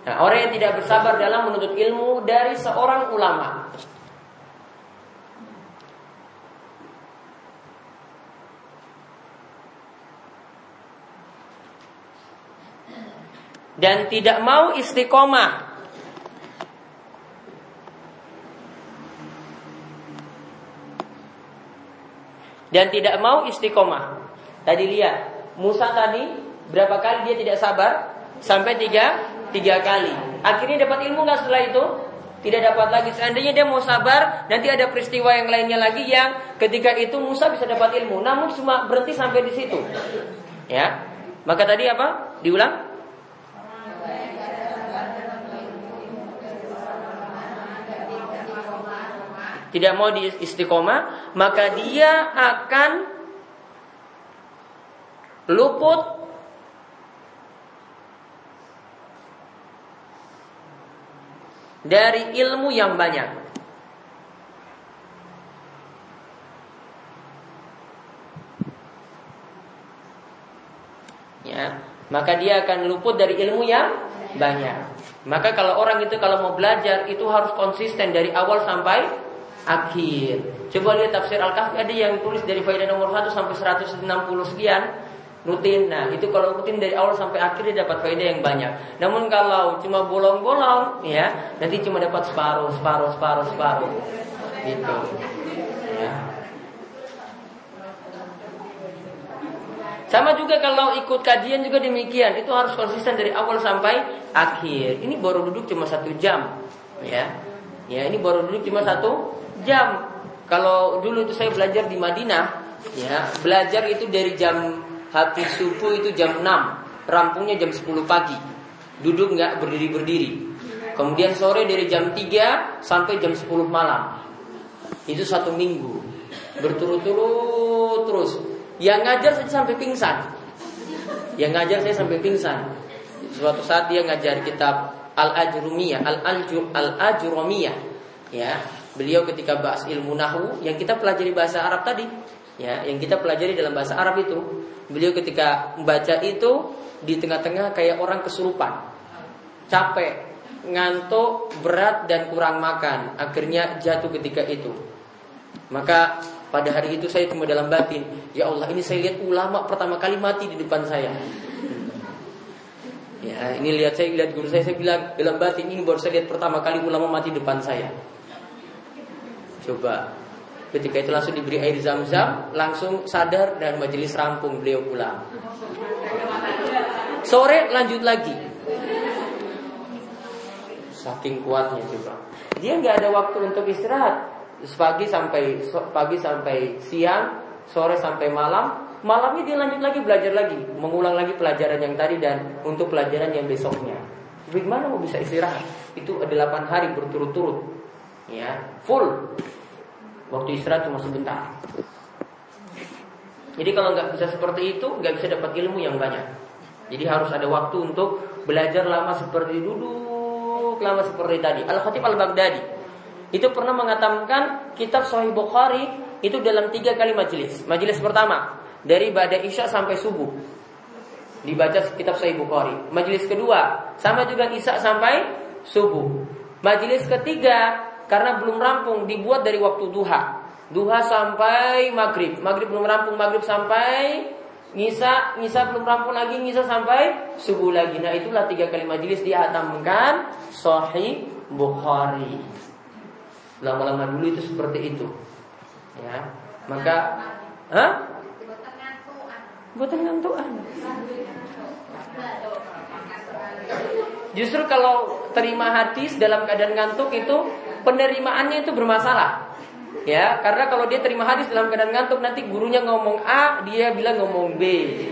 Nah, orang yang tidak bersabar dalam menuntut ilmu dari seorang ulama. Dan tidak mau istiqomah dan tidak mau istiqomah. Tadi lihat Musa tadi berapa kali dia tidak sabar sampai tiga tiga kali. Akhirnya dapat ilmu nggak setelah itu? Tidak dapat lagi. Seandainya dia mau sabar, nanti ada peristiwa yang lainnya lagi yang ketika itu Musa bisa dapat ilmu. Namun cuma berhenti sampai di situ. Ya. Maka tadi apa? Diulang? Tidak mau di istiqomah, maka dia akan luput dari ilmu yang banyak. Ya, maka dia akan luput dari ilmu yang banyak. Maka kalau orang itu kalau mau belajar itu harus konsisten dari awal sampai akhir. Coba lihat tafsir Al-Kahfi ada yang tulis dari faedah nomor 1 sampai 160 sekian rutin. Nah, itu kalau rutin dari awal sampai akhir dia dapat faedah yang banyak. Namun kalau cuma bolong-bolong ya, nanti cuma dapat separuh, separuh, separuh, separuh. Gitu. Ya. Sama juga kalau ikut kajian juga demikian, itu harus konsisten dari awal sampai akhir. Ini baru duduk cuma satu jam, ya. Ya, ini baru duduk cuma satu jam. Kalau dulu itu saya belajar di Madinah, ya, belajar itu dari jam Habis subuh itu jam 6 Rampungnya jam 10 pagi. Duduk nggak berdiri-berdiri. Kemudian sore dari jam 3 Sampai jam 10 malam. Itu satu minggu. Berturut-turut terus. Yang ngajar saya sampai pingsan. Yang ngajar saya sampai pingsan. Suatu saat dia ngajar kitab Al-Ajrumiyah Al-Ajrumiyah. Ya, beliau ketika bahas ilmu nahu yang kita pelajari bahasa Arab tadi, ya, yang kita pelajari dalam bahasa Arab itu, Beliau ketika membaca itu di tengah-tengah kayak orang kesurupan. Capek, ngantuk, berat dan kurang makan. Akhirnya jatuh ketika itu. Maka pada hari itu saya cuma dalam batin, ya Allah ini saya lihat ulama pertama kali mati di depan saya. Ya, ini lihat saya lihat guru saya saya bilang dalam batin ini baru saya lihat pertama kali ulama mati di depan saya. Coba Ketika itu langsung diberi air zam-zam, langsung sadar dan majelis rampung beliau pulang. Sore lanjut lagi. Saking kuatnya juga. Dia nggak ada waktu untuk istirahat. Pagi sampai pagi sampai siang, sore sampai malam. Malamnya dia lanjut lagi belajar lagi, mengulang lagi pelajaran yang tadi dan untuk pelajaran yang besoknya. Bagaimana mau bisa istirahat? Itu 8 hari berturut-turut. Ya, full Waktu istirahat cuma sebentar. Jadi kalau nggak bisa seperti itu, nggak bisa dapat ilmu yang banyak. Jadi harus ada waktu untuk belajar lama seperti duduk lama seperti tadi. Al Khatib Al Baghdadi itu pernah mengatakan kitab Sahih Bukhari itu dalam tiga kali majelis. Majelis pertama dari pada isya sampai subuh dibaca kitab Sahih Bukhari. Majelis kedua sama juga isya sampai subuh. Majelis ketiga karena belum rampung dibuat dari waktu duha. Duha sampai maghrib, maghrib belum rampung, maghrib sampai ngisa, ngisa belum rampung lagi, ngisa sampai subuh lagi. Nah itulah tiga kali majelis dihatamkan Sahih Bukhari. Lama-lama dulu itu seperti itu. Ya, maka, hah? Buatan ngantuan. Justru kalau terima hadis dalam keadaan ngantuk itu penerimaannya itu bermasalah. Ya, karena kalau dia terima hadis dalam keadaan ngantuk nanti gurunya ngomong A, dia bilang ngomong B.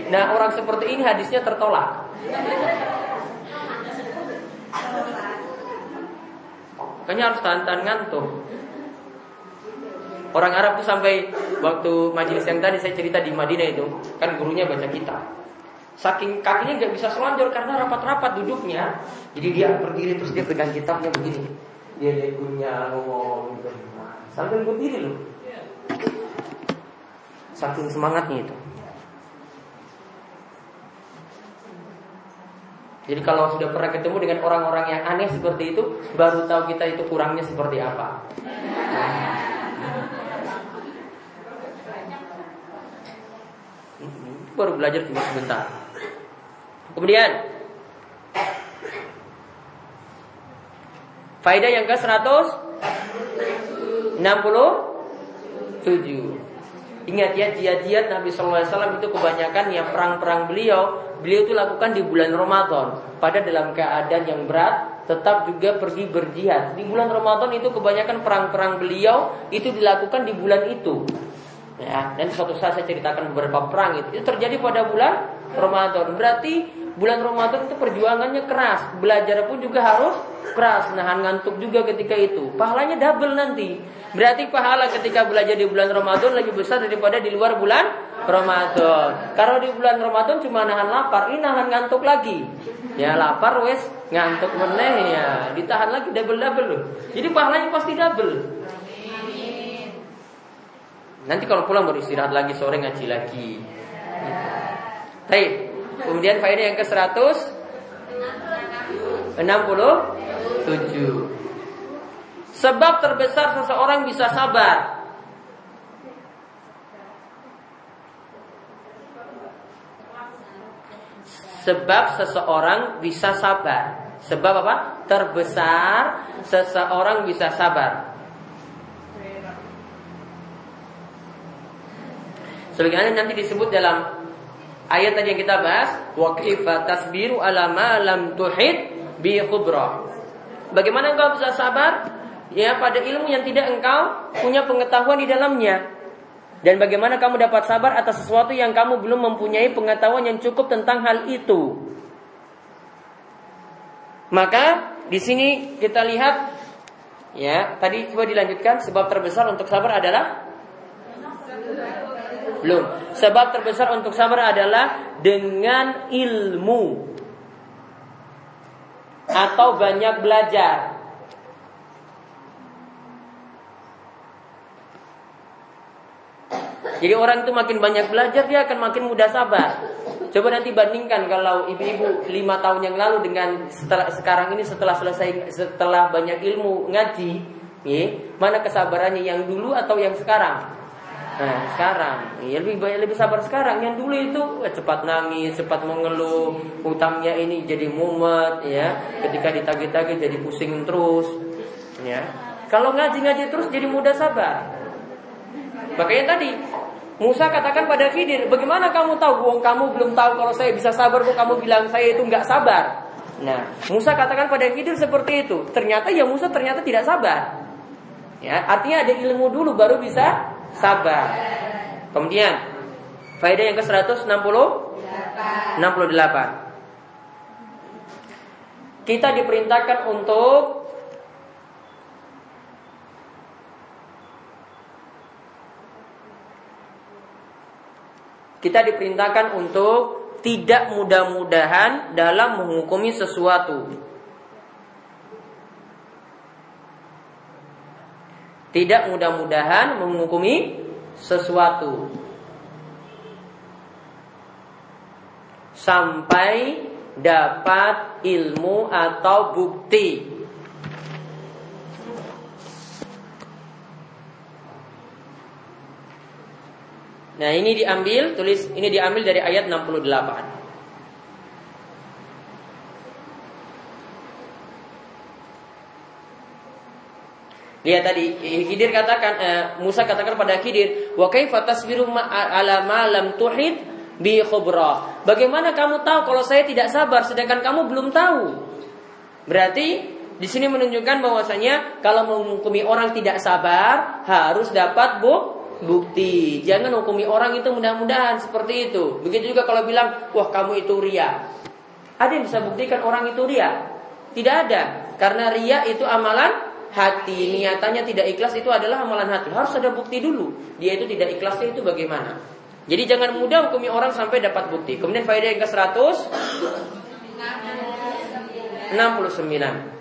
Nah, orang seperti ini hadisnya tertolak. Makanya harus tahan-tahan ngantuk. Orang Arab tuh sampai waktu majelis yang tadi saya cerita di Madinah itu, kan gurunya baca kitab. Saking kakinya nggak bisa selonjor karena rapat-rapat duduknya. Jadi dia berdiri terus dia pegang kitabnya begini. Dia lihat gurunya ngomong gitu. Sambil berdiri loh. Saking semangatnya itu. Jadi kalau sudah pernah ketemu dengan orang-orang yang aneh seperti itu, baru tahu kita itu kurangnya seperti apa. Baru belajar cuma sebentar. Kemudian Faedah yang ke 167 Ingat ya jihad-jihad Nabi SAW itu kebanyakan yang perang-perang beliau. Beliau itu lakukan di bulan Ramadan. Pada dalam keadaan yang berat Tetap juga pergi berjihad. Di bulan Ramadan itu kebanyakan perang-perang beliau Itu dilakukan di bulan itu. Ya, dan suatu saat saya ceritakan beberapa perang itu, itu terjadi pada bulan Ramadan. Berarti bulan Ramadan itu perjuangannya keras, belajar pun juga harus keras, nahan ngantuk juga ketika itu. Pahalanya double nanti. Berarti pahala ketika belajar di bulan Ramadan lebih besar daripada di luar bulan Ramadan. Kalau di bulan Ramadan cuma nahan lapar, ini nahan ngantuk lagi. Ya lapar wes ngantuk meneh ya, ditahan lagi double double loh. Jadi pahalanya pasti double. Nanti kalau pulang baru istirahat lagi sore ngaji lagi. Baik. Kemudian faedah yang ke 167. Sebab terbesar seseorang bisa sabar. Sebab seseorang bisa sabar. Sebab apa? Terbesar seseorang bisa sabar. Sebagaimana nanti disebut dalam ayat tadi yang kita bahas, wa tasbiru ala ma lam tuhid bi khubra. Bagaimana engkau bisa sabar ya pada ilmu yang tidak engkau punya pengetahuan di dalamnya? Dan bagaimana kamu dapat sabar atas sesuatu yang kamu belum mempunyai pengetahuan yang cukup tentang hal itu? Maka di sini kita lihat ya, tadi coba dilanjutkan sebab terbesar untuk sabar adalah belum. Sebab terbesar untuk sabar adalah dengan ilmu atau banyak belajar. Jadi orang itu makin banyak belajar dia akan makin mudah sabar. Coba nanti bandingkan kalau ibu-ibu lima tahun yang lalu dengan setelah sekarang ini setelah selesai setelah banyak ilmu ngaji, ya, mana kesabarannya yang dulu atau yang sekarang? Nah sekarang. Ya lebih banyak lebih sabar sekarang. Yang dulu itu eh, cepat nangis cepat mengeluh utangnya ini jadi mumet ya. Ketika ditagih-tagih jadi pusing terus ya. Kalau ngaji-ngaji terus jadi mudah sabar. Makanya tadi Musa katakan pada Khidir bagaimana kamu tahu? Wong kamu belum tahu kalau saya bisa sabar kok kamu bilang saya itu nggak sabar? Nah Musa katakan pada Khidir seperti itu. Ternyata ya Musa ternyata tidak sabar. Ya artinya ada ilmu dulu baru bisa sabar. Kemudian faedah yang ke-160 68. Kita diperintahkan untuk Kita diperintahkan untuk tidak mudah-mudahan dalam menghukumi sesuatu. Tidak mudah-mudahan menghukumi sesuatu sampai dapat ilmu atau bukti. Nah, ini diambil tulis ini diambil dari ayat 68. Lihat tadi Khidir katakan eh, Musa katakan pada Khidir, "Wa kaifa tasbiru ala ma lam tuhid bi khubra?" Bagaimana kamu tahu kalau saya tidak sabar sedangkan kamu belum tahu? Berarti di sini menunjukkan bahwasanya kalau menghukumi orang tidak sabar harus dapat bu bukti. Jangan hukumi orang itu mudah-mudahan seperti itu. Begitu juga kalau bilang, "Wah, kamu itu ria." Ada yang bisa buktikan orang itu ria? Tidak ada, karena ria itu amalan hati, niatannya tidak ikhlas itu adalah amalan hati. Harus ada bukti dulu. Dia itu tidak ikhlasnya itu bagaimana. Jadi jangan mudah hukumi orang sampai dapat bukti. Kemudian faedah yang ke-100 69.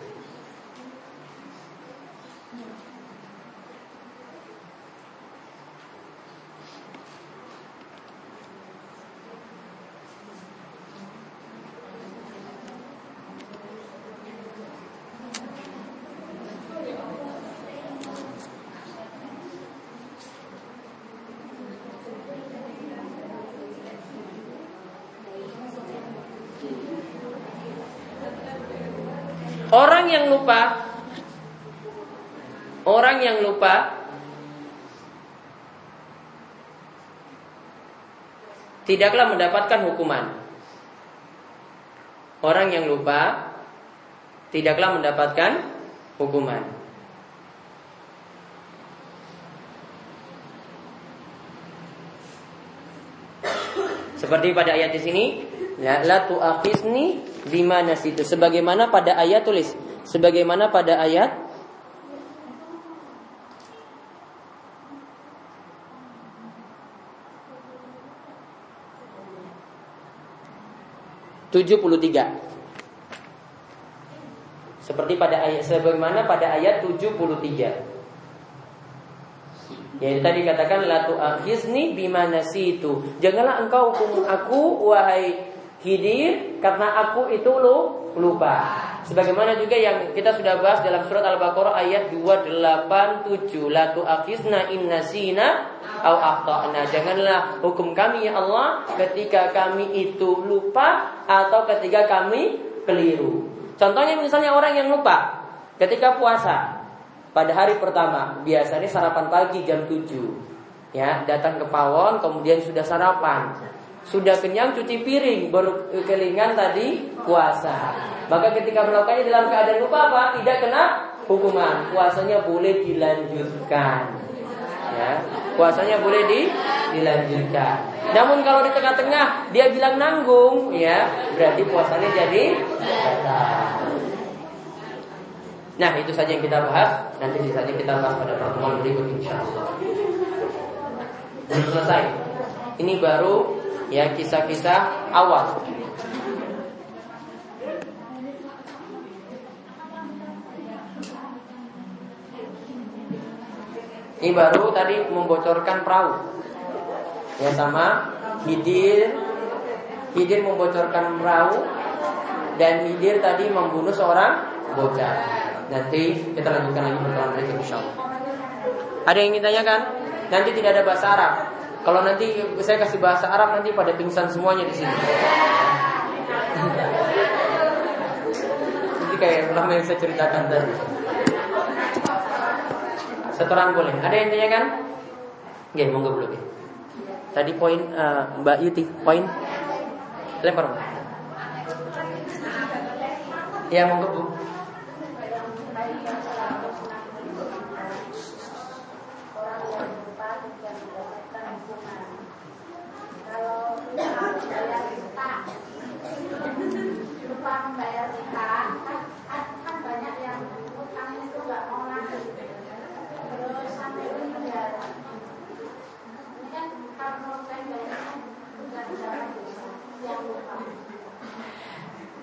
Orang yang lupa. Orang yang lupa. Tidaklah mendapatkan hukuman. Orang yang lupa Tidaklah mendapatkan hukuman. Seperti pada ayat di sini la tu'akhidni bima nasitu. Sebagaimana pada ayat tulis, sebagaimana pada ayat tujuh puluh tiga. Seperti pada ayat sebagaimana pada ayat 73. Yang tadi katakan la tu'akhizni bima nasitu. Janganlah engkau hukum aku wahai Hidir karena aku itu lu lupa. Sebagaimana juga yang kita sudah bahas dalam surat Al-Baqarah ayat 287 la tu'akhizna in nasina au akhtana. Janganlah hukum kami ya Allah ketika kami itu lupa atau ketika kami keliru. Contohnya misalnya orang yang lupa ketika puasa pada hari pertama biasanya sarapan pagi jam 7 ya datang ke pawon kemudian sudah sarapan sudah kenyang cuci piring, baru kelingan tadi puasa. Maka ketika melakukannya dalam keadaan lupa apa? Tidak kena hukuman. Puasanya boleh dilanjutkan. Ya, puasanya boleh di, dilanjutkan. Namun kalau di tengah-tengah dia bilang nanggung, ya berarti puasanya jadi. Nah itu saja yang kita bahas. Nanti sisanya kita bahas pada pertemuan berikut insya Allah. Selesai. Ini baru ya kisah-kisah awal. Ini baru tadi membocorkan perahu. Ya sama Hidir Hidir membocorkan perahu dan Hidir tadi membunuh seorang bocah. Nanti kita lanjutkan lagi pertemuan berikut insyaallah. Ada yang ingin tanyakan? Nanti tidak ada bahasa Arab. Kalau nanti saya kasih bahasa Arab nanti pada pingsan semuanya di sini. Jadi kayak yang saya ceritakan tadi. Setoran boleh. Ada yang tanya kan? Oke, monggo belum ya. Tadi poin uh, Mbak Yuti, poin lempar. Ya, monggo Bu.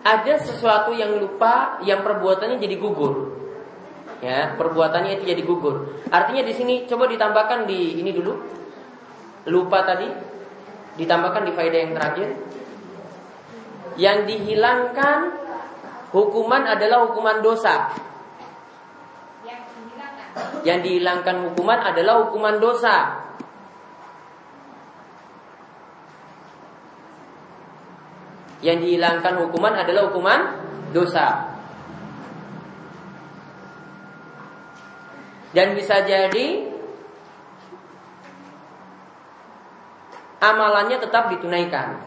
Ada sesuatu yang lupa yang perbuatannya jadi gugur. Ya, perbuatannya itu jadi gugur. Artinya di sini coba ditambahkan di ini dulu. Lupa tadi ditambahkan di faedah yang terakhir. Yang dihilangkan hukuman adalah hukuman dosa. Yang dihilangkan hukuman adalah hukuman dosa. Yang dihilangkan hukuman adalah hukuman dosa. Dan bisa jadi amalannya tetap ditunaikan.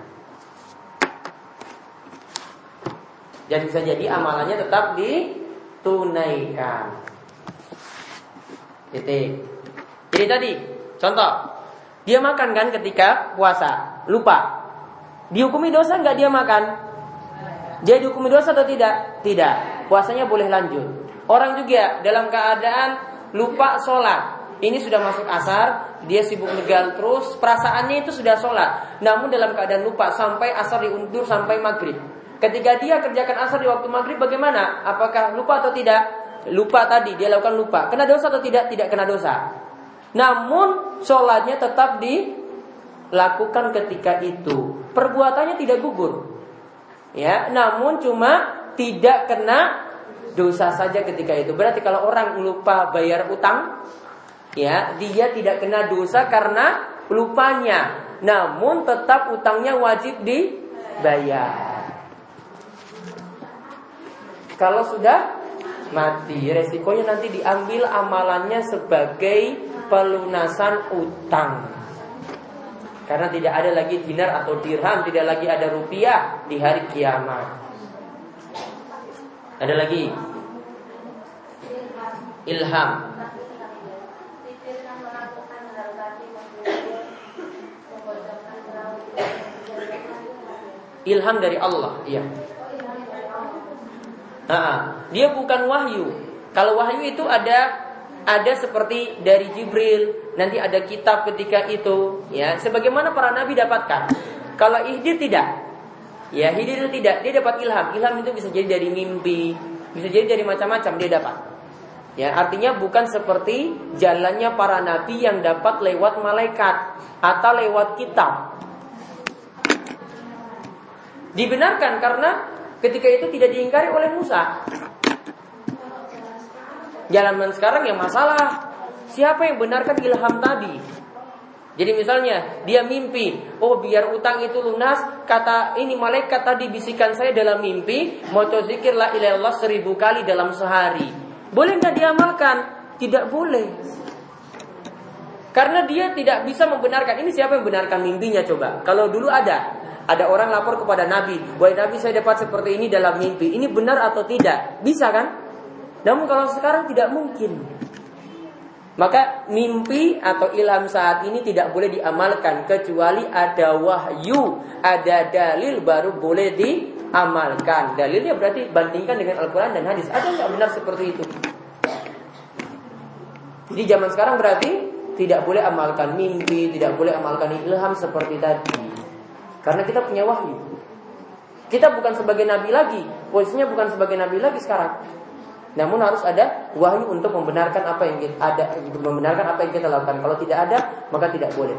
Dan bisa jadi amalannya tetap ditunaikan. Titik. Jadi tadi, contoh, dia makan kan ketika puasa, lupa. Dihukumi dosa nggak dia makan? Dia dihukumi dosa atau tidak? Tidak. Puasanya boleh lanjut. Orang juga dalam keadaan lupa sholat. Ini sudah masuk asar, dia sibuk ngegal terus, perasaannya itu sudah sholat. Namun dalam keadaan lupa sampai asar diundur sampai maghrib. Ketika dia kerjakan asar di waktu maghrib bagaimana? Apakah lupa atau tidak? Lupa tadi, dia lakukan lupa. Kena dosa atau tidak? Tidak kena dosa. Namun sholatnya tetap dilakukan ketika itu. Perbuatannya tidak gugur. Ya, namun cuma tidak kena dosa saja ketika itu. Berarti kalau orang lupa bayar utang, ya dia tidak kena dosa karena lupanya. Namun tetap utangnya wajib dibayar. Kalau sudah mati, resikonya nanti diambil amalannya sebagai pelunasan utang. Karena tidak ada lagi dinar atau dirham, tidak lagi ada rupiah di hari kiamat. Ada lagi ilham. Ilham dari Allah, iya. Nah, dia bukan wahyu. Kalau wahyu itu ada ada seperti dari Jibril, nanti ada kitab ketika itu, ya. Sebagaimana para nabi dapatkan. Kalau ihdir tidak. Ya, hidir tidak, dia dapat ilham. Ilham itu bisa jadi dari mimpi, bisa jadi dari macam-macam dia dapat. Ya, artinya bukan seperti jalannya para nabi yang dapat lewat malaikat atau lewat kitab. Dibenarkan karena ketika itu tidak diingkari oleh Musa. Jalan sekarang yang masalah siapa yang benarkan ilham tadi? Jadi misalnya dia mimpi, oh biar utang itu lunas, kata ini malaikat tadi bisikan saya dalam mimpi, mau zikir la ilallah seribu kali dalam sehari. Boleh nggak diamalkan? Tidak boleh. Karena dia tidak bisa membenarkan. Ini siapa yang membenarkan mimpinya coba? Kalau dulu ada, ada orang lapor kepada Nabi, wahai Nabi saya dapat seperti ini dalam mimpi. Ini benar atau tidak? Bisa kan? Namun kalau sekarang tidak mungkin. Maka mimpi atau ilham saat ini tidak boleh diamalkan kecuali ada wahyu, ada dalil baru boleh diamalkan. Dalilnya berarti bandingkan dengan Al-Quran dan hadis. Ada nggak benar seperti itu? Jadi zaman sekarang berarti tidak boleh amalkan mimpi, tidak boleh amalkan ilham seperti tadi. Karena kita punya wahyu. Kita bukan sebagai nabi lagi, posisinya bukan sebagai nabi lagi sekarang. Namun harus ada wahyu untuk membenarkan apa yang kita ada, membenarkan apa yang kita lakukan. Kalau tidak ada, maka tidak boleh.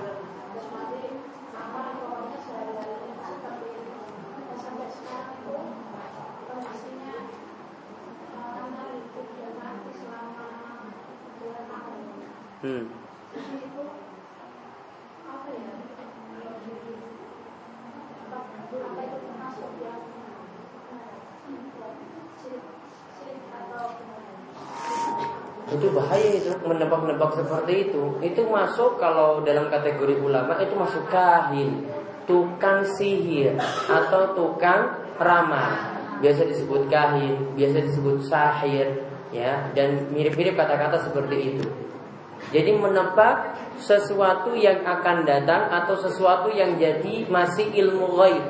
menebak-nebak seperti itu itu masuk kalau dalam kategori ulama itu masuk kahin tukang sihir atau tukang ramal biasa disebut kahin biasa disebut sahir ya dan mirip-mirip kata-kata seperti itu. Jadi menebak sesuatu yang akan datang atau sesuatu yang jadi masih ilmu gaib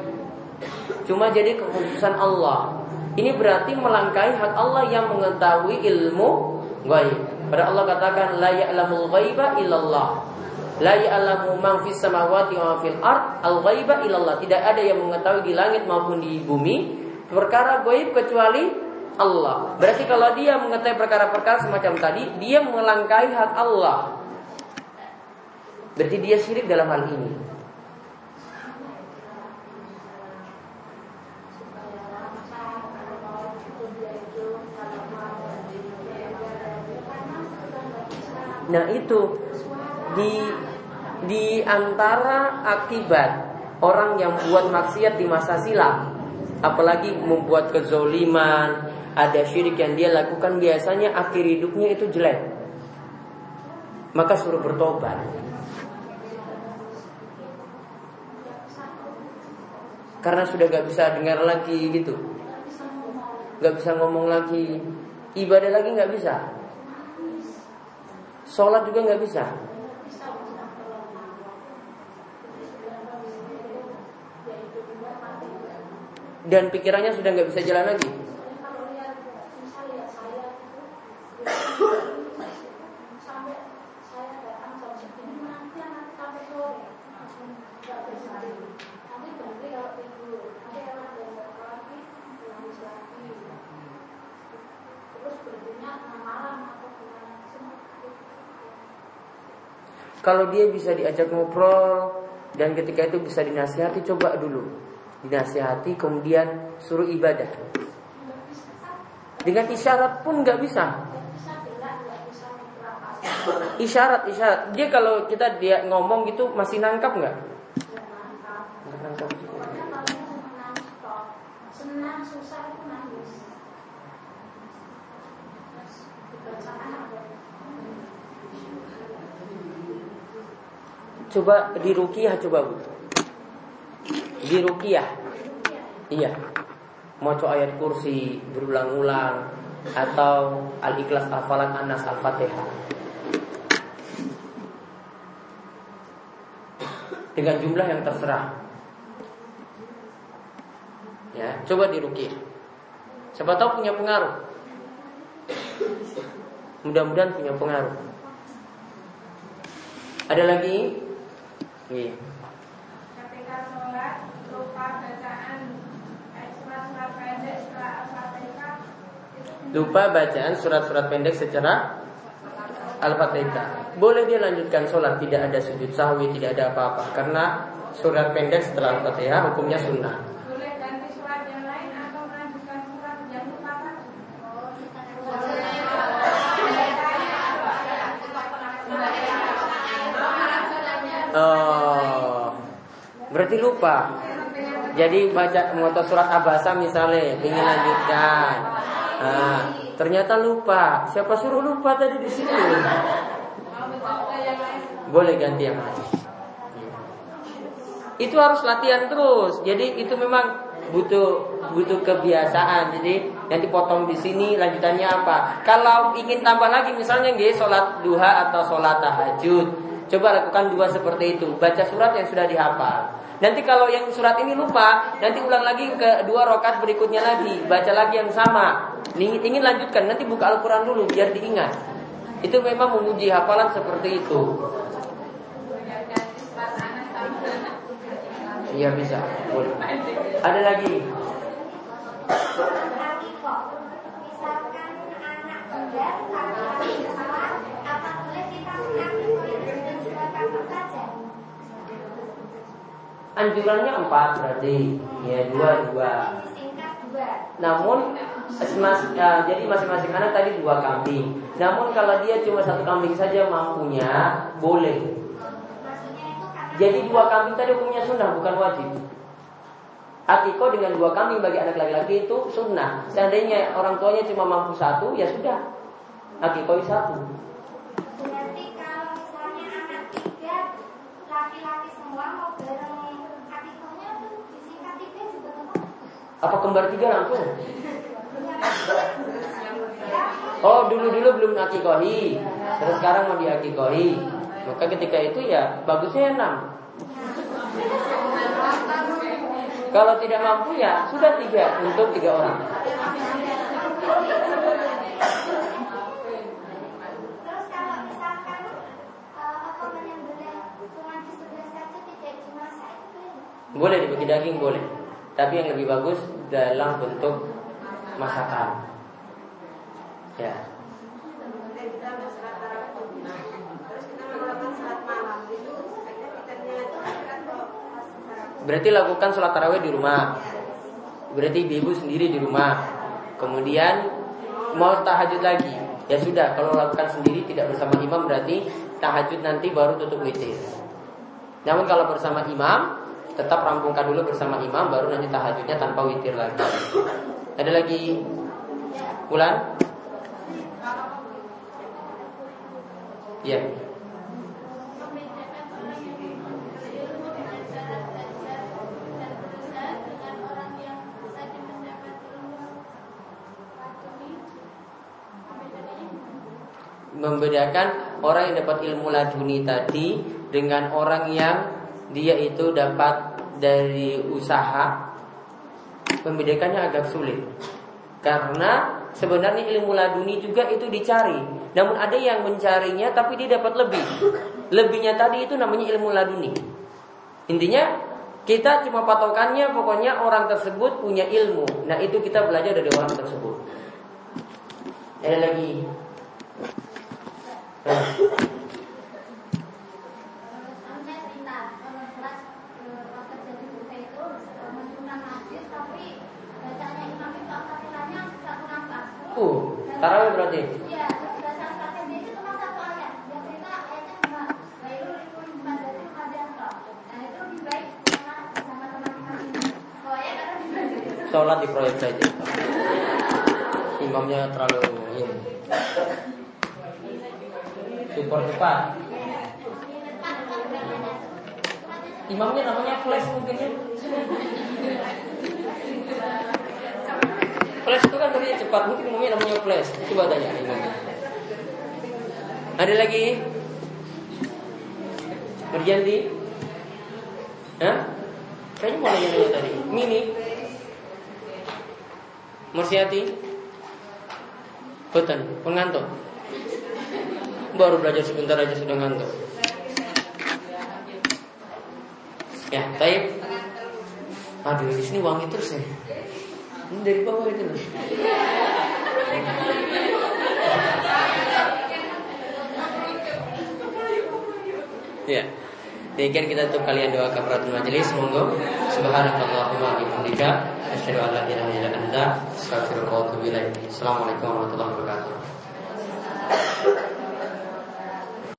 cuma jadi kekhususan Allah. Ini berarti melangkahi hak Allah yang mengetahui ilmu gaib pada Allah katakan la ya'lamul ghaiba illallah. La ya'lamu man fis samawati wa fil ard al ghaiba illallah. Tidak ada yang mengetahui di langit maupun di bumi perkara gaib kecuali Allah. Berarti kalau dia mengetahui perkara-perkara semacam tadi, dia melangkahi hak Allah. Berarti dia syirik dalam hal ini. Nah itu di di antara akibat orang yang buat maksiat di masa silam, apalagi membuat kezoliman, ada syirik yang dia lakukan biasanya akhir hidupnya itu jelek. Maka suruh bertobat. Karena sudah gak bisa dengar lagi gitu Gak bisa ngomong lagi Ibadah lagi gak bisa Sholat juga gak bisa? Dan pikirannya sudah gak bisa jalan lagi Kalau dia bisa diajak ngobrol dan ketika itu bisa dinasihati coba dulu. Dinasihati kemudian suruh ibadah. Dengan isyarat pun nggak bisa. Isyarat, isyarat. Dia kalau kita dia ngomong gitu masih nangkap nggak? Nangkap. Senang, susah itu nangis. Coba di rukiah coba bu. Di rukiah. Iya. Mau ayat kursi berulang-ulang atau al-ikhlas hafalan anas al-fatihah. Dengan jumlah yang terserah. Ya, coba di rukiah. Siapa tahu punya pengaruh. Mudah-mudahan punya pengaruh. Ada lagi? Iya. Ketika sholat lupa bacaan surat-surat pendek setelah Al-Fatihah Lupa bacaan surat-surat pendek secara Al-Fatihah. Boleh dia lanjutkan sholat tidak ada sujud sahwi, tidak ada apa-apa karena surat pendek setelah Al-Fatihah hukumnya sunnah. Boleh ganti surat yang lain atau melanjutkan surat yang lupa Oh, Berarti lupa. Jadi baca moto surat abasa misalnya ingin lanjutkan. Nah, ternyata lupa. Siapa suruh lupa tadi di situ? Boleh ganti yang lain. Itu harus latihan terus. Jadi itu memang butuh butuh kebiasaan. Jadi nanti potong di sini lanjutannya apa? Kalau ingin tambah lagi misalnya nggih sholat duha atau sholat tahajud, coba lakukan dua seperti itu. Baca surat yang sudah dihafal. Nanti kalau yang surat ini lupa, nanti ulang lagi ke dua rokat berikutnya lagi, baca lagi yang sama. Ingin, ingin lanjutkan, nanti buka Al-Quran dulu biar diingat. Itu memang menguji hafalan seperti itu. Iya bisa, boleh. Ada lagi. Anjurannya empat berarti ya dua dua. Namun mas, ya, jadi masing-masing anak tadi dua kambing. Namun kalau dia cuma satu kambing saja mampunya boleh. Jadi dua kambing tadi hukumnya sunnah bukan wajib. Akiko dengan dua kambing bagi anak laki-laki itu sunnah. Seandainya orang tuanya cuma mampu satu, ya sudah. Akiko satu. Berarti kalau misalnya anak tiga laki-laki semua mau bareng Apa kembar tiga langsung? Oh dulu-dulu belum akikohi. Terus sekarang mau diakikohi. Maka ketika itu ya bagusnya enam. Kalau tidak mampu ya sudah tiga. Untuk tiga orang. Boleh dibagi daging boleh tapi yang lebih bagus dalam bentuk masakan. Ya. Berarti lakukan sholat tarawih di rumah. Berarti ibu sendiri di rumah. Kemudian mau tahajud lagi. Ya sudah, kalau lakukan sendiri tidak bersama imam berarti tahajud nanti baru tutup witir. Namun kalau bersama imam, tetap rampungkan dulu bersama imam baru nanti tahajudnya tanpa witir lagi. Ada lagi bulan? Ya. membedakan orang yang dapat ilmu laduni tadi dengan orang yang dia itu dapat dari usaha. Membedakannya agak sulit. Karena sebenarnya ilmu laduni juga itu dicari. Namun ada yang mencarinya tapi dia dapat lebih. Lebihnya tadi itu namanya ilmu laduni. Intinya kita cuma patokannya pokoknya orang tersebut punya ilmu. Nah itu kita belajar dari orang tersebut. Ada lagi? Saya cerita kalau kelas waktu jadi buka itu menunjukkan hadis tapi bacanya imam itu al-fatihahnya satu nafas. Uh, tarawih berarti. Iya, baca al-fatihah itu cuma satu ayat. Dia cerita ayatnya cuma baikul ikun badati hadianto. Nah itu lebih baik karena sama teman imam ini. Kalau ayat karena dibagi. Sholat di proyek saja. Imamnya terlalu ini. Super cepat. Imamnya namanya flash mungkin ya. Flash itu kan tadi cepat, mungkin imamnya namanya flash. Coba tanya. Ada lagi? Berjanji? Hah? Kayaknya mau nanya tadi. Mini? Mursiati? Betul, pengantuk. Baru belajar sebentar aja sudah ngantuk. Ya, baik. Aduh, di sini wangi terus ya. Bawah itu loh. Ya. Demikian kita tutup kalian doa kafaratul majelis. Monggo. Subhanakallahumma bihamdika asyhadu an la ilaha illa anta astaghfiruka wa atubu ilaik. Assalamualaikum warahmatullahi wabarakatuh.